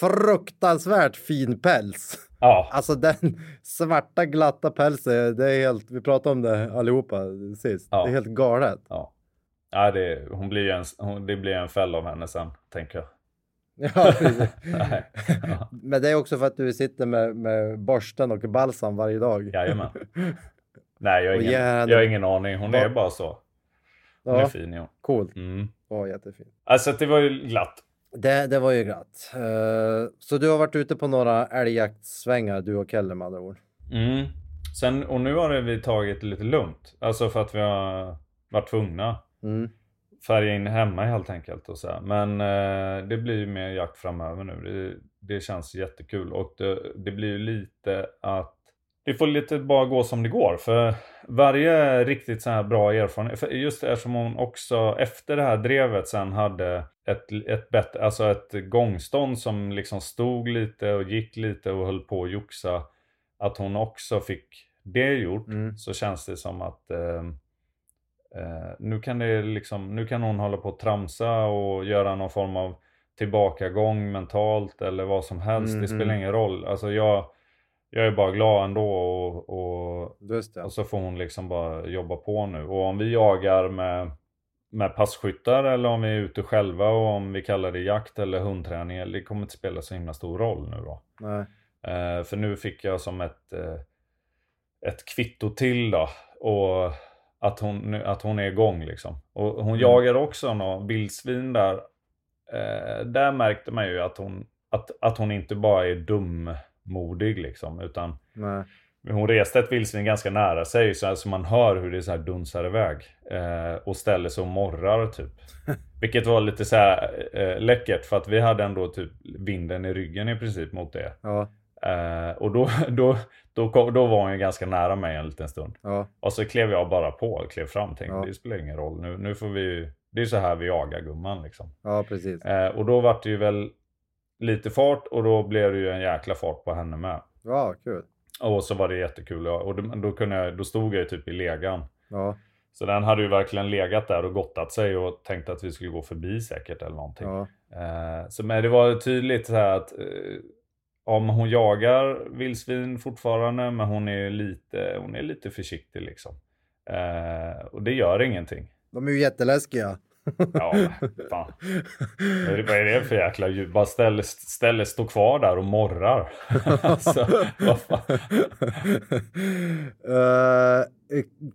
fruktansvärt fin päls. Ja, Alltså den svarta glatta pälsen, det är helt, vi pratade om det allihopa sist. Ja. Det är helt galet. ja. ja det, hon blir en, hon, det blir en fälla av henne sen, tänker jag. Ja, precis. Nej. Ja. Men det är också för att du sitter med, med borsten och balsam varje dag. Jajamän. Nej, jag har ingen, jag har ingen aning. Hon är Ja. bara så. Hon är Ja, fin, ja. coolt. Mm. Ja, jättefint. Alltså det var ju glatt. Det, det var ju glatt. Eh, så du har varit ute på några älgjaktsvängar, du och Kelle med andra ord. Mm. Sen, och nu har vi tagit det lite lugnt. Alltså för att vi har varit tvungna. Mm. färga in hemma helt enkelt. Och så här. Men eh, det blir ju mer jakt framöver nu. Det, det känns jättekul och det, det blir ju lite att vi får lite bara gå som det går. För varje riktigt så här bra erfarenhet, just eftersom hon också efter det här drevet sen hade ett, ett, bättre, alltså ett gångstånd som liksom stod lite och gick lite och höll på att joxa. Att hon också fick det gjort Mm. så känns det som att eh, eh, nu, kan det liksom, nu kan hon hålla på att tramsa och göra någon form av tillbakagång mentalt eller vad som helst. Mm, det spelar mm. ingen roll. Alltså jag, jag är bara glad ändå och, och, och så får hon liksom bara jobba på nu. Och om vi jagar med, med passkyttar eller om vi är ute själva och om vi kallar det jakt eller hundträning. Det kommer inte spela så himla stor roll nu då. Nej. Eh, för nu fick jag som ett, eh, ett kvitto till då. Och att hon, att hon är igång liksom. Och hon Mm. jagar också några vildsvin där. Eh, där märkte man ju att hon, att, att hon inte bara är dummodig liksom. Utan Nej. hon reste ett vildsvin ganska nära sig så alltså man hör hur det så här dunsar iväg. Eh, och ställer sig och morrar typ. Vilket var lite så här eh, läckert för att vi hade ändå typ vinden i ryggen i princip mot det. Ja. Eh, och då, då, då, kom, då var hon ju ganska nära mig en liten stund. Ja. Och så klev jag bara på, klev fram tänkte Ja. det spelar ingen roll. Nu, nu får vi, det är så här vi jagar gumman liksom. Ja, precis. Eh, och då var det ju väl lite fart och då blev det ju en jäkla fart på henne med. Ja, kul. Och så var det jättekul och då, kunde jag, då stod jag ju typ i legan. Ja. Så den hade ju verkligen legat där och gottat sig och tänkt att vi skulle gå förbi säkert eller någonting. Ja. Eh, så men det var tydligt så här att eh, om hon jagar vildsvin fortfarande men hon är lite, hon är lite försiktig liksom. Eh, och det gör ingenting. De är ju jätteläskiga. Ja, fan. Vad är det- för jäkla ljud? Bara ställer, ställer stå kvar där och morrar. alltså, vad fan. Eh,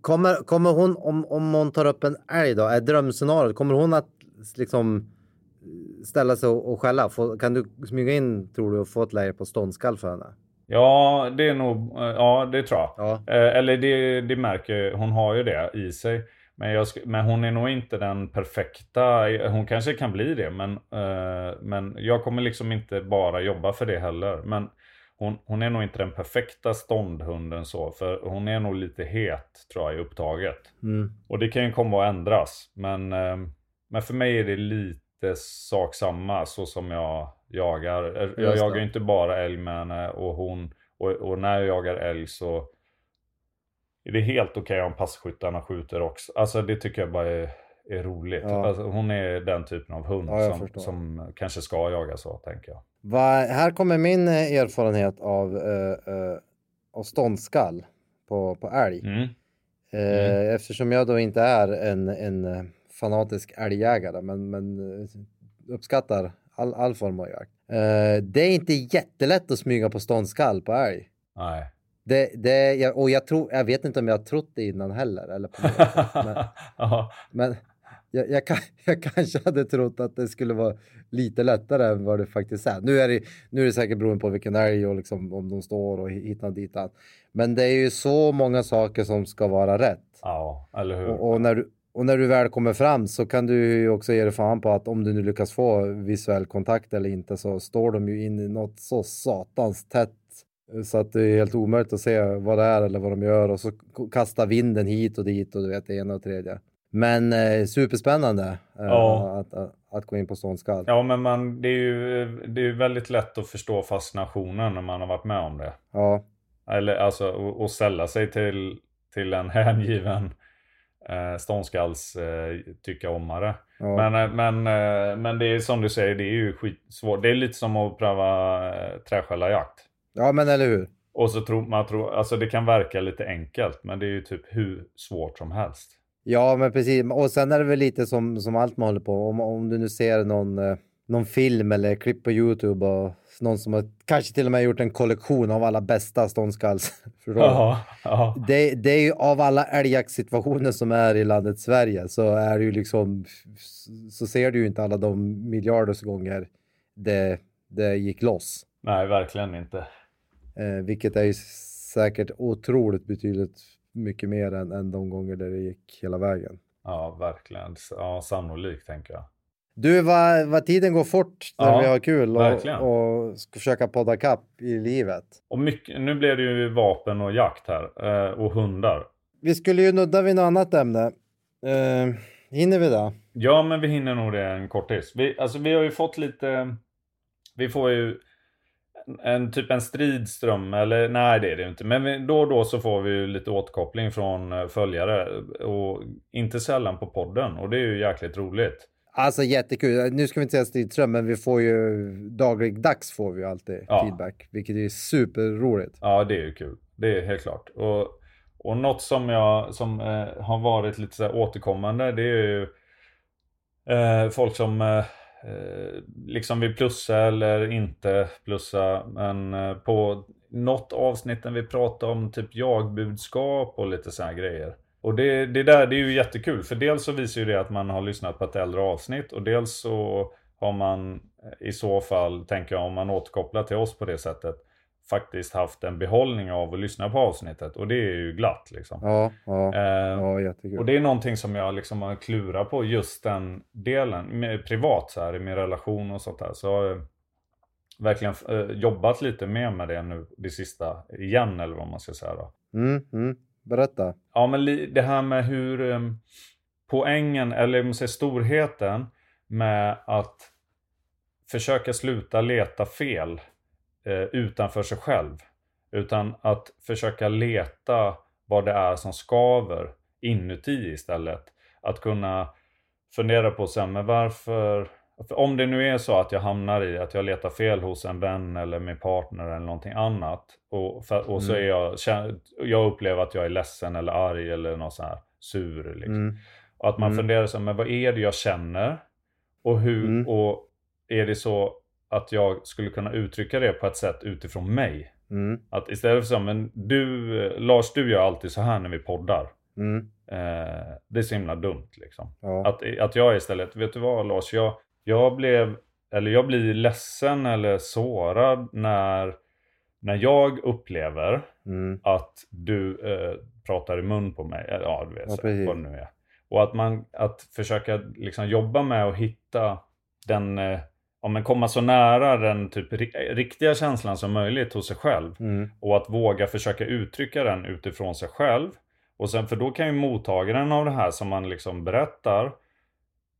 kommer, kommer hon, om, om hon tar upp en älg då, är drömscenariot, kommer hon att liksom ställa sig och, och skälla? Få, kan du smyga in, tror du, och få ett läge på ståndskall för henne? Ja, det är nog, eh, ja det tror jag. Ja. Eh, eller det, det märker hon har ju det i sig. Men, jag, men hon är nog inte den perfekta, hon kanske kan bli det men, eh, men jag kommer liksom inte bara jobba för det heller. Men hon, hon är nog inte den perfekta ståndhunden så, för hon är nog lite het tror jag i upptaget. Mm. Och det kan ju komma att ändras. Men, eh, men för mig är det lite sak samma så som jag jagar. Jag jagar ju inte bara älg med henne och hon. Och, och när jag jagar älg så är det helt okej om passkyttarna skjuter också. Alltså det tycker jag bara är, är roligt. Ja. Alltså, hon är den typen av hund Ja, som, som kanske ska jaga så, tänker jag. Va, här kommer min eh, erfarenhet av, eh, eh, av ståndskall på, på älg. Mm. Eh, Eftersom jag då inte är en, en eh, fanatisk älgjägare men, men eh, uppskattar all, all form av jakt. Det är inte jättelätt att smyga på ståndskall på älg. Nej. Det, det, jag, och jag, tror, jag vet inte om jag har trott det innan heller. Eller på något sätt. men, men jag, jag, kan, jag kanske hade trott att det skulle vara lite lättare än vad det faktiskt är. Nu är det, nu är det säkert beroende på vilken älg och liksom, om de står och och ditan. Men det är ju så många saker som ska vara rätt. ja, eller hur? Och, och, när du, och när du väl kommer fram så kan du ju också ge dig fan på att om du nu lyckas få visuell kontakt eller inte så står de ju in i något så satans tätt så att det är helt omöjligt att se vad det är eller vad de gör och så kastar vinden hit och dit och du vet det ena och tredje. Men eh, superspännande eh, Ja. att, att, att gå in på ståndskall. Ja, men man, det är ju det är ju väldigt lätt att förstå fascinationen när man har varit med om det. Ja, Eller alltså och, och ställa sig till, till en hängiven eh, ståndskalls eh, tycka omare. ja. Men, eh, men, eh, men det är som du säger, det är ju skitsvårt. Det är lite som att pröva eh, träskällarjakt. Ja men eller hur. Och så tror man, tror, alltså det kan verka lite enkelt, men det är ju typ hur svårt som helst. Ja, men precis. Och sen är det väl lite som, som allt man håller på. Om, om du nu ser någon, eh, någon film eller klipp på Youtube och någon som har kanske till och med gjort en kollektion av alla bästa ståndskalls. Ja, ja. det, det är ju av alla älgjaktssituationer som är i landet Sverige så är det ju liksom så ser du ju inte alla de miljarders gånger det, det gick loss. Nej, verkligen inte. Eh, vilket är ju säkert otroligt betydligt mycket mer än, än de gånger där det gick hela vägen. Ja, verkligen. Ja, sannolikt tänker jag. Du, vad, vad tiden går fort när Ja, vi har kul och, och ska försöka podda kapp i livet. Och mycket, nu blev det ju vapen och jakt här. Eh, och hundar. Vi skulle ju nudda vid något annat ämne. Uh, hinner vi det? Ja, men vi hinner nog det en kortis. Vi, alltså, vi har ju fått lite... Vi får ju en, typ en stridström, eller nej det är det inte. Men då och då så får vi ju lite återkoppling från eh, följare. Och inte sällan på podden. Och det är ju jäkligt roligt. Alltså jättekul. Nu ska vi inte säga stridström, men vi får ju dagligdags får vi ju alltid Ja. feedback, vilket är superroligt. Ja, det är ju kul. Det är helt klart. Och, och något som, jag, som eh, har varit lite så återkommande, det är ju eh, folk som eh, Eh, liksom vill plussa eller inte plussa. Men eh, på något avsnitt när vi pratar om typ jagbudskap och lite sådana grejer. Och det, det där det är ju jättekul. För dels så visar ju det att man har lyssnat på ett äldre avsnitt. Och dels så har man eh, i så fall, tänker jag, om man återkopplar till oss på det sättet. Faktiskt haft en behållning av att lyssna på avsnittet. Och det är ju glatt liksom. Ja, ja, Eh, ja jättekul. och det är någonting som jag liksom har klurat på just den delen. Med, privat så här i min relation och sånt där. Så har jag verkligen eh, jobbat lite mer med det nu det sista igen eller vad man ska säga då. Mm, mm. Berätta. Ja men det här med hur um, poängen eller man säger storheten med att försöka sluta leta fel eh, utanför sig själv. Utan att försöka leta vad det är som skaver inuti istället. Att kunna fundera på sen, men varför för om det nu är så att jag hamnar i att jag letar fel hos en vän eller min partner eller någonting annat. Och, för, och så är jag, jag upplever att jag är ledsen eller arg eller något så här sur. Liksom. Mm. Och att man Mm. funderar så men vad är det jag känner? Och hur, Mm. och är det så att jag skulle kunna uttrycka det på ett sätt utifrån mig? Mm. Att istället för så, men du, Lars du gör alltid så här när vi poddar. Mm. Eh, det är så himla dumt liksom. Ja. Att, att jag istället, vet du vad Lars, jag, jag blev, eller jag blir ledsen eller sårad när, när jag upplever Mm. att du eh, pratar i mun på mig. Ja, du vet Ja, så, vad det nu är. Och att man, att försöka liksom jobba med att hitta den, eh, om man komma så nära den typ ri- riktiga känslan som möjligt hos sig själv. Mm. Och att våga försöka uttrycka den utifrån sig själv. Och sen, för då kan ju mottagaren av det här som man liksom berättar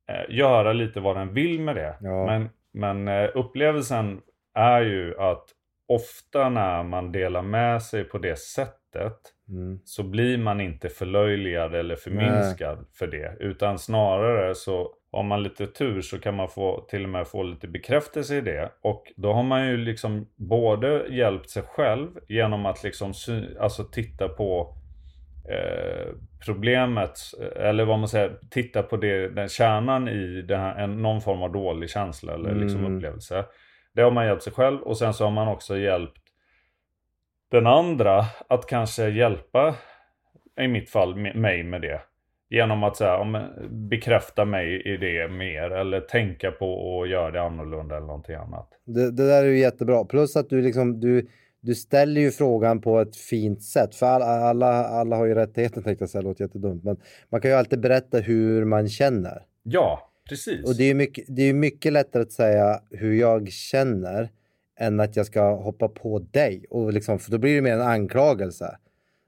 eh, göra lite vad den vill med det. Ja. Men, men eh, upplevelsen är ju att ofta när man delar med sig på det sättet Mm. så blir man inte förlöjligad eller förminskad för det. Utan snarare så har man lite tur så kan man få, till och med få lite bekräftelse i det. Och då har man ju liksom både hjälpt sig själv genom att liksom alltså titta på eh, problemet, eller vad man säger, titta på det, den kärnan i den här, en, någon form av dålig känsla eller liksom Mm. upplevelse. Det har man hjälpt sig själv och sen så har man också hjälpt den andra att kanske hjälpa, i mitt fall, mig med det. Genom att säga, om, bekräfta mig i det mer eller tänka på att göra det annorlunda eller någonting annat. Det, det där är ju jättebra. Plus att du liksom, du, du ställer ju frågan på ett fint sätt. För alla, alla, alla har ju rättigheten tänkte jag säga, det låter jättedumt. Men man kan ju alltid berätta hur man känner. Ja, precis. Och det är ju mycket, det är ju mycket lättare att säga hur jag känner än att jag ska hoppa på dig. Och liksom, för då blir det mer en anklagelse.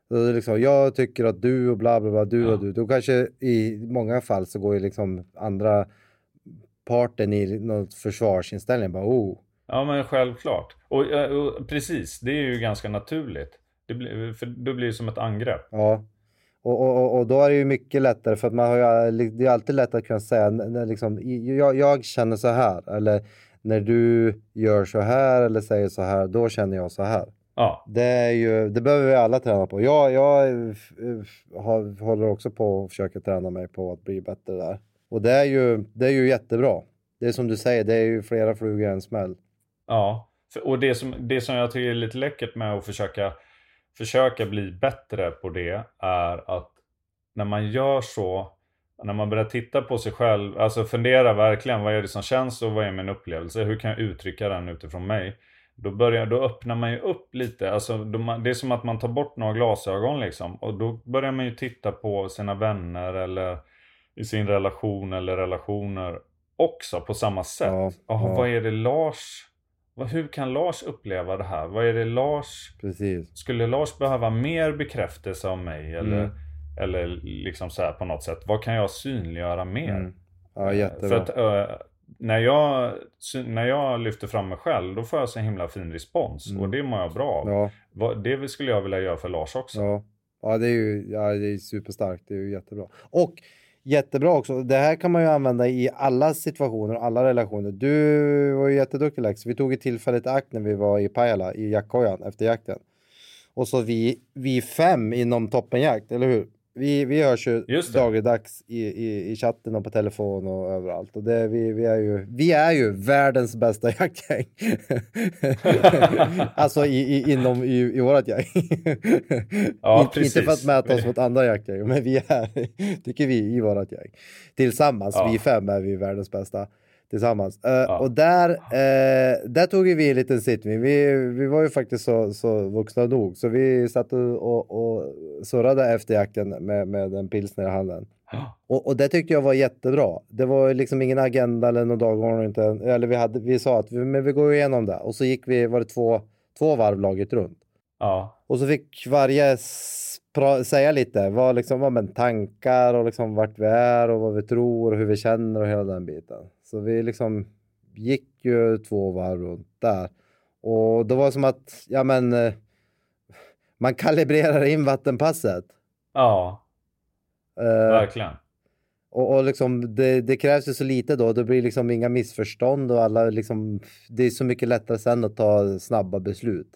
Det liksom, jag tycker att du och bla bla bla, du Ja. och du. Då kanske i många fall så går ju liksom andra parten i något försvarsinställning. Bara, oh, Ja men självklart. Och, eh, och precis, det är ju ganska naturligt. Det blir, för då blir det som ett angrepp. Ja, och, och, och- då är det ju mycket lättare för att man har ju, det är alltid lätt att kunna säga liksom, jag, jag känner så här eller när du gör så här eller säger så här, då känner jag så här. Ja, Det, är ju, det behöver vi alla träna på. Jag, jag eh, har, håller också på att försöka träna mig på att bli bättre där. Och det är ju, det är ju jättebra. Det är som du säger, det är ju flera flugor i en smäll. ja. Och det som, det som jag tycker är lite läckert med att försöka, försöka bli bättre på det är att när man gör så, när man börjar titta på sig själv, alltså fundera verkligen vad är det som känns och vad är min upplevelse, hur kan jag uttrycka den utifrån mig? Då, börjar, då öppnar man ju upp lite, alltså då det är som att man tar bort några glasögon liksom. Och då börjar man ju titta på sina vänner eller i sin relation eller relationer också på samma sätt. Ja, Oh, ja. Vad är det Lars... vad- Hur kan Lars uppleva det här? Vad är det Lars... Precis. Skulle Lars behöva mer bekräftelse av mig? Eller, Mm. eller liksom så här på något sätt. Vad kan jag synliggöra mer? Mm. Ja, Eh, jättebra. För att eh, när, jag, när jag lyfter fram mig själv, då får jag så himla fin respons. Mm. Och det mår jag bra av. Ja, Det skulle jag vilja göra för Lars också. ja. ja, det är ju ja, det är superstarkt. Det är ju jättebra. Och jättebra också. Det här kan man ju använda i alla situationer och alla relationer. Du var ju jätteduktig Lex. Vi tog ett tillfället i akt när vi var i Pajala i jaktkojan efter jakten. Och så vi, vi fem inom toppenjakt, eller hur? Vi, vi hörs ju dagligdags i, i, i chatten och på telefon och överallt. Och det, vi, vi, är ju, vi är ju världens bästa jaktgäng. alltså i, i, inom i, i vårat gäng. Ja, Inte- Inte för att precis. mäta oss mot andra jaktgäng, men vi är, tycker vi, i vårat gäng. Tillsammans, Ja. vi fem är vi världens bästa. Tillsammans. Eh, Ja. Och där, eh, där tog vi en liten sittning. Vi, vi var ju faktiskt så, så vuxna nog, så vi satt och, och, surrade efter jakten med, med en pilsner i handen. Och, och det tyckte jag var jättebra. Det var liksom ingen agenda eller någon dagordning. Inte, eller vi, hade, vi sa att vi, men vi går igenom det. Och så gick vi, var det två, två varv laget runt. Ja. Och så fick varje säga lite, vad liksom, vad men tankar och liksom vart vi är och vad vi tror och hur vi känner och hela den biten. Så vi liksom gick ju två varv runt där. Och det var som att, ja men, eh, man kalibrerar in vattenpasset. Ja, Eh, verkligen. och, och liksom, det, det krävs ju så lite då, det blir liksom inga missförstånd och alla liksom, det är så mycket lättare sen att ta snabba beslut.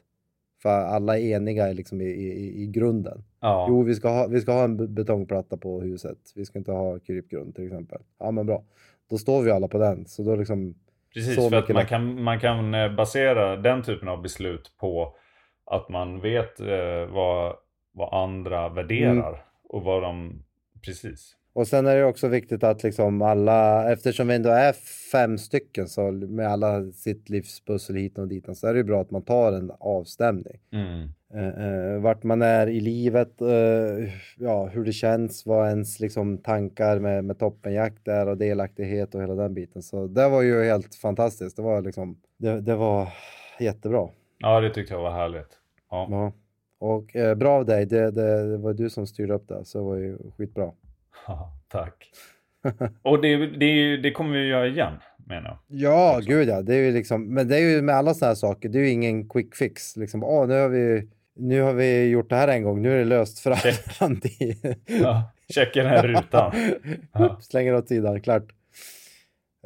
För alla är eniga liksom i, i, i grunden. Ja. Jo, vi ska, ha, vi ska ha en be- betongplatta på huset. Vi ska inte ha krypgrund till exempel. Ja, men bra. Då står vi alla på den. Så då liksom, Precis, så för att man lätt- kan, man kan eh, basera den typen av beslut på att man vet eh, vad, vad andra värderar Mm. och vad de... Precis. Och sen är det också viktigt att liksom alla, eftersom vi ändå är fem stycken så med alla sitt livspussel hit och dit så är det ju bra att man tar en avstämning. Mm. Eh, eh, vart man är i livet, eh, ja, hur det känns, vad ens liksom, tankar med, med toppenjakt är och delaktighet och hela den biten. Så det var ju helt fantastiskt. Det var liksom, det, det var jättebra. Ja, det tyckte jag var härligt. Ja. Ja. Och eh, bra av dig, det, det, det var du som styrde upp det, så det var ju skitbra. Tack. Och det, det, det kommer vi göra igen, menar jag. Ja, gud ja. Det är ju liksom, men det är ju med alla sådana här saker, det är ju ingen quick fix. Liksom, åh, nu har vi nu har vi gjort det här en gång, nu är det löst för all framtid. Ja, checka den här rutan. Ja. Slänger åt sidan, klart.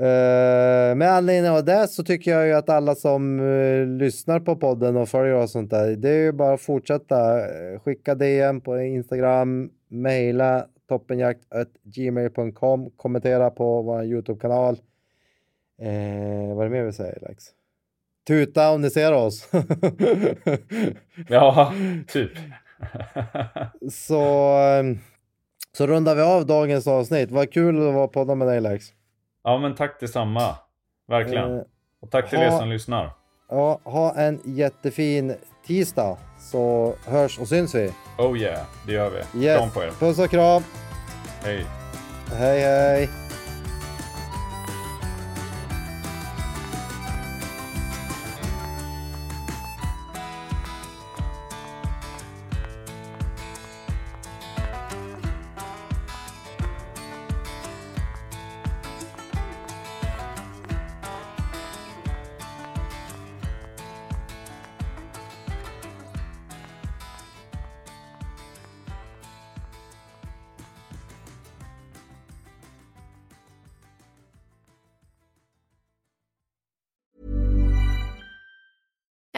Uh, med anledning av det så tycker jag ju att alla som eh, lyssnar på podden och följer och sånt där, det är ju bara att fortsätta. eh, skicka DM på Instagram, mejla toppenjakt.gmail.com, kommentera på vår YouTube-kanal. Eh, vad är det mer vi säger, Lex? Tuta om ni ser oss. Ja, typ. så, eh, så rundar vi av dagens avsnitt. Vad kul att vara podda med dig, Lex. Ja, men tack detsamma. Verkligen. Eh, Och tack till ha- er som lyssnar. Ja, ha en jättefin tisdag så hörs och syns vi. Oh yeah, det gör vi. Yes. Kram på er. Puss och kram. Hej. Hej hej.